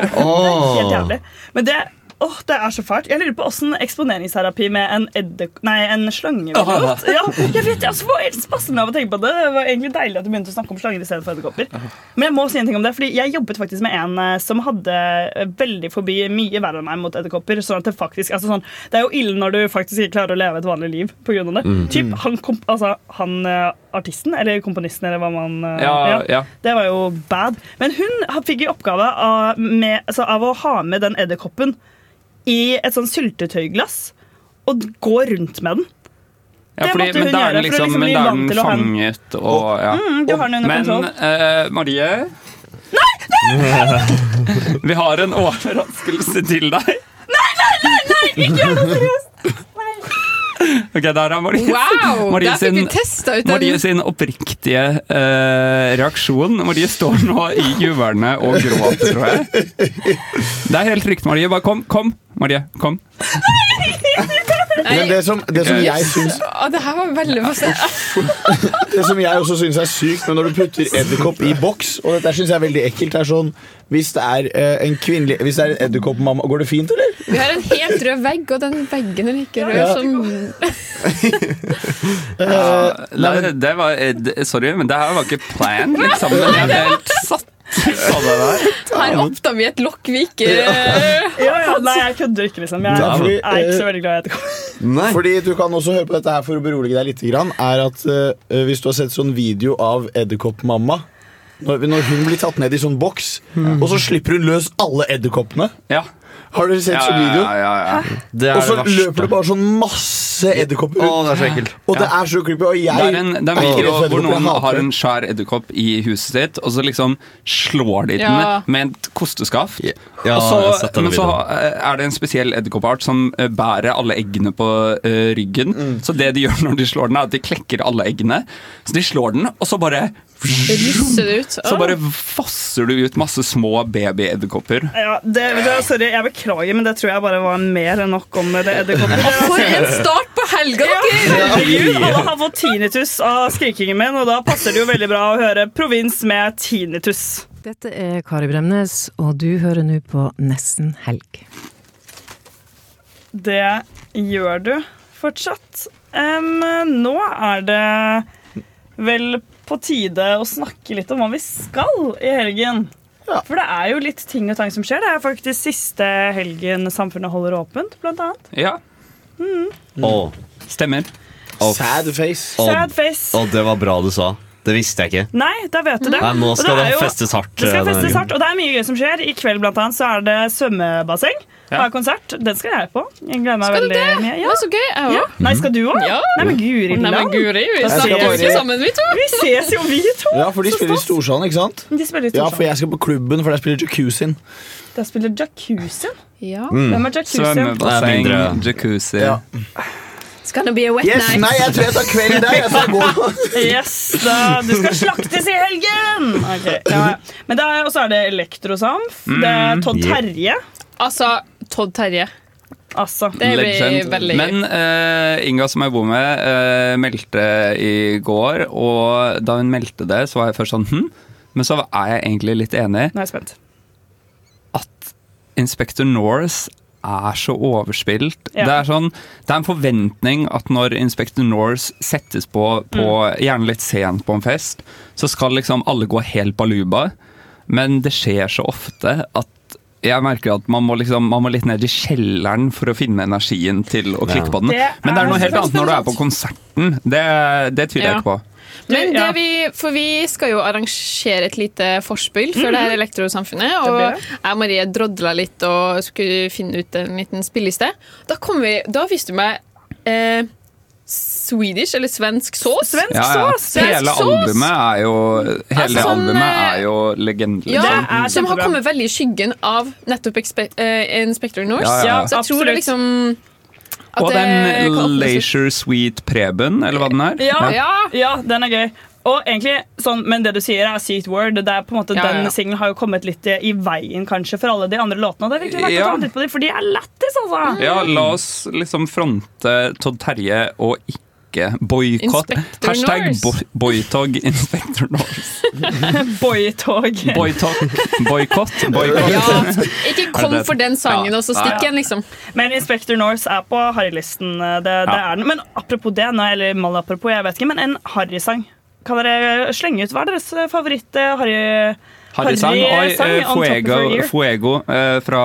Jævlig. Men det, åh, det er så fælt. Jeg lurer på åssen eksponeringsterapi med en, edde... nei, en slange ville gått. Ja, jeg vet, jeg får helt spasme av å tenke på det. Det var egentlig deilig at du begynte å snakke om slanger i stedet for edderkopper. Men jeg må si en ting om det, fordi jeg jobbet faktisk med en eh, som hadde eh, veldig forbi mye verre enn meg mot edderkopper. Sånn at det faktisk, altså sånn, det er jo ille når du faktisk ikke klarer å leve et vanlig liv pga. det. Mm. Typ, han, kom, altså, han eh, artisten, eller komponisten, eller hva man ja, Ja, ja. det var jo bad. Men hun fikk i oppgave av, med, altså, av å ha med den edderkoppen i et sånn syltetøyglass og gå rundt med den. Ja, Det fordi, måtte men hun da er gjøre, den for å liksom, liksom bli men vant til å ha en- fanget og ja. Mm, du har den under Men kontroll. eh, Marie Vi har en overraskelse til deg. Nei, nei, nei! nei! ikke gjør det seriøst! Ok, Der er Marie, Wow, Marie, der sin, ut den. Marie sin oppriktige eh, reaksjon. Marie står nå i hjørnet og gråter, tror jeg. Det er helt trygt, Marie. Bare kom. Kom, Marie. Kom. Men det som, det som jeg syns Å, det her var veldig Det som jeg også syns er sykt, men når du putter edderkopp i boks Og dette syns jeg er veldig ekkelt. Er sånn, hvis det er eh, en kvinnelig Hvis det er en edderkoppmamma, går det fint, eller? Vi har en helt rød vegg, og den veggen er like rød Ja. som Ja, nei, det var, eh, sorry, men det her var ikke plan, liksom. Men jeg ble helt satt Her åpna vi et lokk vi ikke Ja, ja, nei, jeg kødder ikke, liksom. Jeg Ja, fordi, er ikke så eh, veldig glad i edderkopper. Fordi du kan også høre på dette her for å berolige deg litt. Er at uh, Hvis du har sett sånn video av edderkoppmamma når, når hun blir tatt ned i sånn boks, og så slipper hun løs alle edderkoppene Har dere sett Ja, sånn video? ja, ja, ja. Det og så løper det bare sånn masse edderkopper ut. Å, det er så ekkelt. Og det er så creepy. Og jeg Det er en, det er en video hvor noen har en svær edderkopp i huset sitt, og så liksom slår de den Ja. med et kosteskaft. Ja, og så, men så eh, er det en spesiell edderkoppart som eh, bærer alle eggene på uh, ryggen. Mm. Så det de gjør når de slår den, er at de klekker alle eggene. Så de slår den, og så bare Rysser det ut. Så bare vasser du ut masse små babyedderkopper. Ja, det, hva, sorry, jeg beklager, men det tror jeg bare var mer enn nok om det edderkoppen. For en start på helga, dere! Herregud, alle har fått tinnitus av skrikingen min, og da passer det jo veldig bra å høre provins med tinnitus. Dette er Kari Bremnes, og du hører nå på Nesten helg. Det gjør du fortsatt. Um, nå er det vel på tide å snakke litt om hva vi skal i helgen. For det er jo litt ting og tang som skjer. Det er faktisk siste helgen samfunnet holder åpent, blant annet. Ja, Mm. Oh. stemmer. Oh. Sad face. Og, Sad face. det var bra du sa. Det visste jeg ikke. Nei, da vet du det. Nei, nå skal er det jo- festes hardt, Det skal eh, festes hardt, og det er mye gøy som skjer. I kveld blant annet så er det svømmebasseng. Ja. Har konsert. Den skal jeg på. Jeg gleder meg Skal du veldig det? mye. Det var så gøy. Jeg Ja. òg. Nei, skal du òg? Ja. Nei, men guri Nei, men guri, vi snakker jo bare- sammen, vi to. Vi ses jo, vi to. Ja, for de spiller i Storsalen, ikke sant? De spiller i Ja, for jeg skal på klubben, for der spiller Jacuzzien. Der spiller jacuzzi. Ja. Mm. Hvem er jacuzzi? Svømmebasseng, jacuzzi. Ja. It's gonna be a wet Yes, night. nei, jeg tror jeg tar kvelden der. Jeg skal gå. Yes, da, Du skal slaktes i helgen! Okay, ja, ja. Men og er, er det Elektrosamf. Det er Todd yeah. Terje. Altså, Todd Terje. Altså. Det blir Legend. veldig. Men uh, Inga, som jeg bor med, uh, meldte i går, og da hun meldte det, så var jeg først sånn hm, men så er jeg egentlig litt enig. Nå er jeg spent. Inspector Norse er så overspilt. Ja. Det, er sånn, det er en forventning at når Inspector Norse settes på, på Mm. gjerne litt sent på en fest, så skal liksom alle gå helt baluba. Men det skjer så ofte at jeg merker at man må, liksom, man må litt ned i kjelleren for å finne energien til å klikke på den. Det Men det er noe er helt annet når du er på konserten. Det, det tviler jeg ikke på. Men det vi, for vi skal jo arrangere et lite forspill før det her Elektrosamfunnet. Mhm. Blir Og jeg og Marie drodla litt og skulle finne ut en liten spilleliste. Da, vi, da viste du meg eh, Swedish, eller svensk sås. Svensk Ja, ja. sås! Hele albumet er jo, hele Altså, sånn, albumet eh, er jo legende. Ja, liksom. er som har kommet veldig i skyggen av nettopp Expe eh, Inspector Norse. Ja, ja. Så jeg tror det liksom at Og det den. Leisure Sweet Preben, eller hva den er. Ja, Ja. ja, den er gøy. Og egentlig, sånn, Men det du sier, er sykt word. Det er på en måte, Ja, Den ja. singelen har jo kommet litt i, i veien kanskje for alle de andre låtene. Og det er virkelig verdt Ja. å ta en titt på dem, for de er lættis, altså! Ja, la oss liksom fronte Todd Terje og ikke boikott. Hashtag boytog Inspector Norse. Boytog. Boytok. Boikott. Boikott. Ja, ikke kom for den sangen, Ja. og så stikk igjen, liksom. Men Inspector Norse er på harrylisten. Det, det Ja. er den. Men apropos det, nå, eller mal apropos, jeg vet ikke, men en harrysang. Kan dere slenge ut hva er deres favoritt eh, harry... Harry-sang. Oi, Harry-sang eh, Fuego. Fuego uh, fra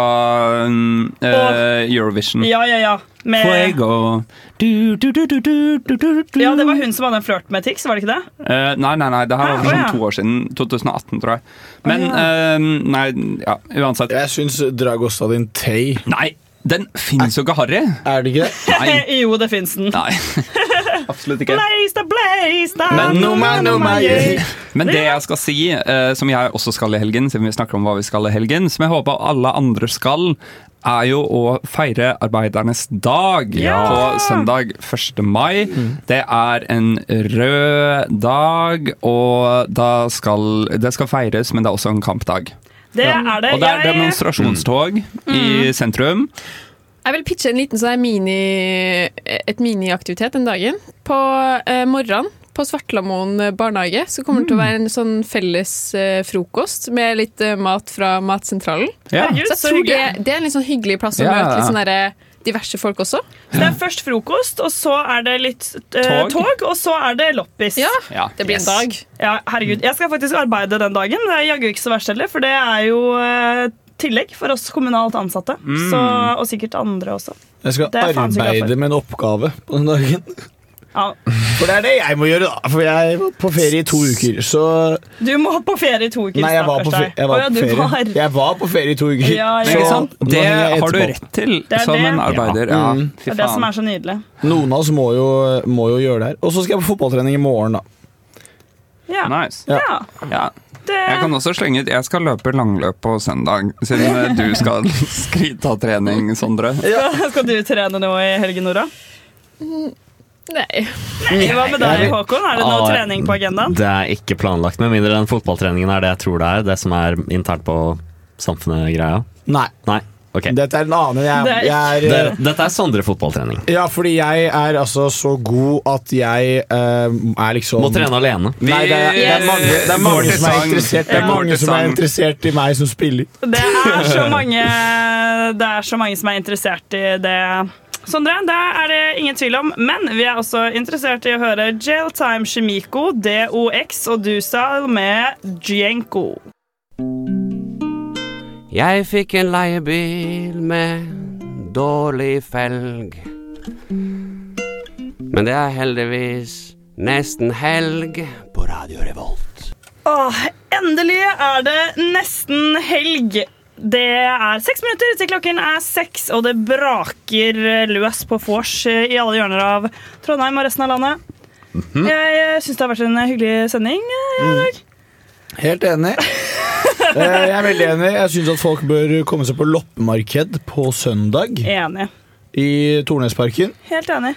uh, eh, Eurovision. Ja, ja, ja. Med, Fuego. Du, du, du, du, du, du, du, du. ja, det var hun som hadde en flørt med Tix, var det ikke det? Uh, nei, nei, nei, det her var for sånn to år siden. 2018, tror jeg. Men Å, eh, nei, ja, uansett. Jeg syns Dragostadin Tay Nei! Den fins jo ikke, Harry. Er det ikke det? Nei. jo, det fins den. Nei. Absolutt ikke. Blaze da, blaze da, Men, no man, no man, yeah. men det jeg skal si, uh, som jeg også skal i helgen, siden vi snakker om hva vi skal i helgen, som jeg håper alle andre skal, er jo å feire arbeidernes dag Ja! på søndag 1. mai. Det er en rød dag, og da skal, det skal feires, men det er også en kampdag. Det er det. Og det er Jeg- demonstrasjonstog i sentrum. Jeg vil pitche en liten sånn mini, et miniaktivitet den dagen. På eh, morgenen på Svartlamoen barnehage så kommer det til å være en sånn felles eh, frokost med litt eh, mat fra Matsentralen. Ja. Så jeg tror det, det er en litt sånn hyggelig plass å Ja, møte ja. litt sånn derre diverse folk også. Så det er først frokost, og så er det litt eh, Tog. tog. og så er det loppis. Ja, det blir en dag. Ja, herregud. Jeg skal faktisk arbeide den dagen. Det er jaggu ikke så verst heller, for det er jo eh, tillegg for oss kommunalt ansatte. Mm. Så, og sikkert andre også. Jeg skal Det er jeg faen så glad for. arbeide med en oppgave på den dagen. Ja. For det er det jeg må gjøre, da. For jeg var på ferie i to uker, så Du må på ferie i to uker. Nei, jeg var på, fe jeg var ja, på ferie. var- Jeg var på ferie i to uker. Ja, ja. så Det har du rett til som det. en arbeider. Ja, Mm. Det er det som er så nydelig. Noen av oss må jo, må jo gjøre det her. Og så skal jeg på fotballtrening i morgen, da. Ja. Nice. Ja. Ja. Jeg kan også slenge ut Jeg skal løpe langløp på søndag, siden du skal skryte av trening, Sondre. Skal, skal du trene nå i helgen, Nora? Nei. Nei, Hva med deg, Håkon? Er det noe Ah, trening på agendaen? Det er ikke planlagt, med mindre den fotballtreningen er det jeg tror det er. Det som er internt på samfunnet-greia. Nei. Nei, Okay. Dette er en annen. Jeg, Det er- jeg er, Det- Dette er Sondre fotballtrening. Ja, fordi jeg er altså så god at jeg uh, er liksom Må trene alene. Nei, det er, det er mange, det er mange som er interessert Det er mange som er interessert i meg som spiller. Det er så mange Det er så mange som er interessert i det. Sondre, det er det ingen tvil om, men vi er også interessert i å høre Jailtime Shimiko, DOX og Dusal med Djenko. Jeg fikk en leiebil med dårlig felg. Men det er heldigvis nesten helg på Radio Revolt. Åh, endelig er det nesten helg. Det er seks minutter til klokken er seks, og det braker løs på vors i alle hjørner av Trondheim og resten av landet. Jeg syns det har vært en hyggelig sending eh, i dag. Helt enig. Eh, Jeg er veldig enig. Jeg syns at folk bør komme seg på loppemarked på søndag Enig. i Tornesparken. Helt enig.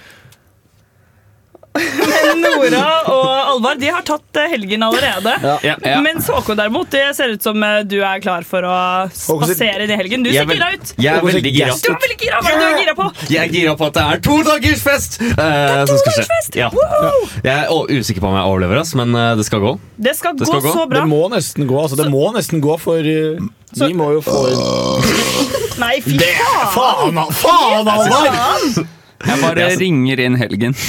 Men Nora og Alvar de har tatt eh, helgen allerede. Ja. Ja, ja. Mens Håkon derimot, det ser ut som eh, du er klar for å spasere inn i helgen. Du ser er gira ut. jeg er veldig gira. Du er veldig gira. Hva er det du er gira på? Jeg er gira på at det er todagersfest! Uh, to dagers fest. Ja. Jeg er usikker på om jeg overlever, oss, men eh, det skal gå. Det skal, Det skal gå, gå. så bra. Det må nesten gå. Altså, det må nesten gå, for uh, vi må jo få Nei, fy Det- faen! faen, faen! Faen! Jeg bare ringer inn helgen.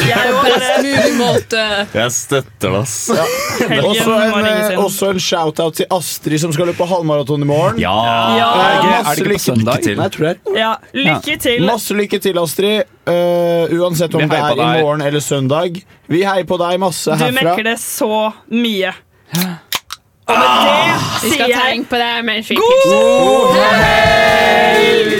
Jeg På best mulig måte. Jeg støtter det, ass. Helgen Også en, eh, også en shout-out til Astrid, som skal løpe halvmaraton i morgen. Ja! Ja. Er det ikke- er det på lykke- søndag? Nei, jeg tror det er. Ja, lykke til. Masse lykke til, Astrid. Uh, uansett om det er i morgen eller søndag. Vi heier på deg masse Du herfra. mekker det så mye. Og med det Vi sier jeg det God helg!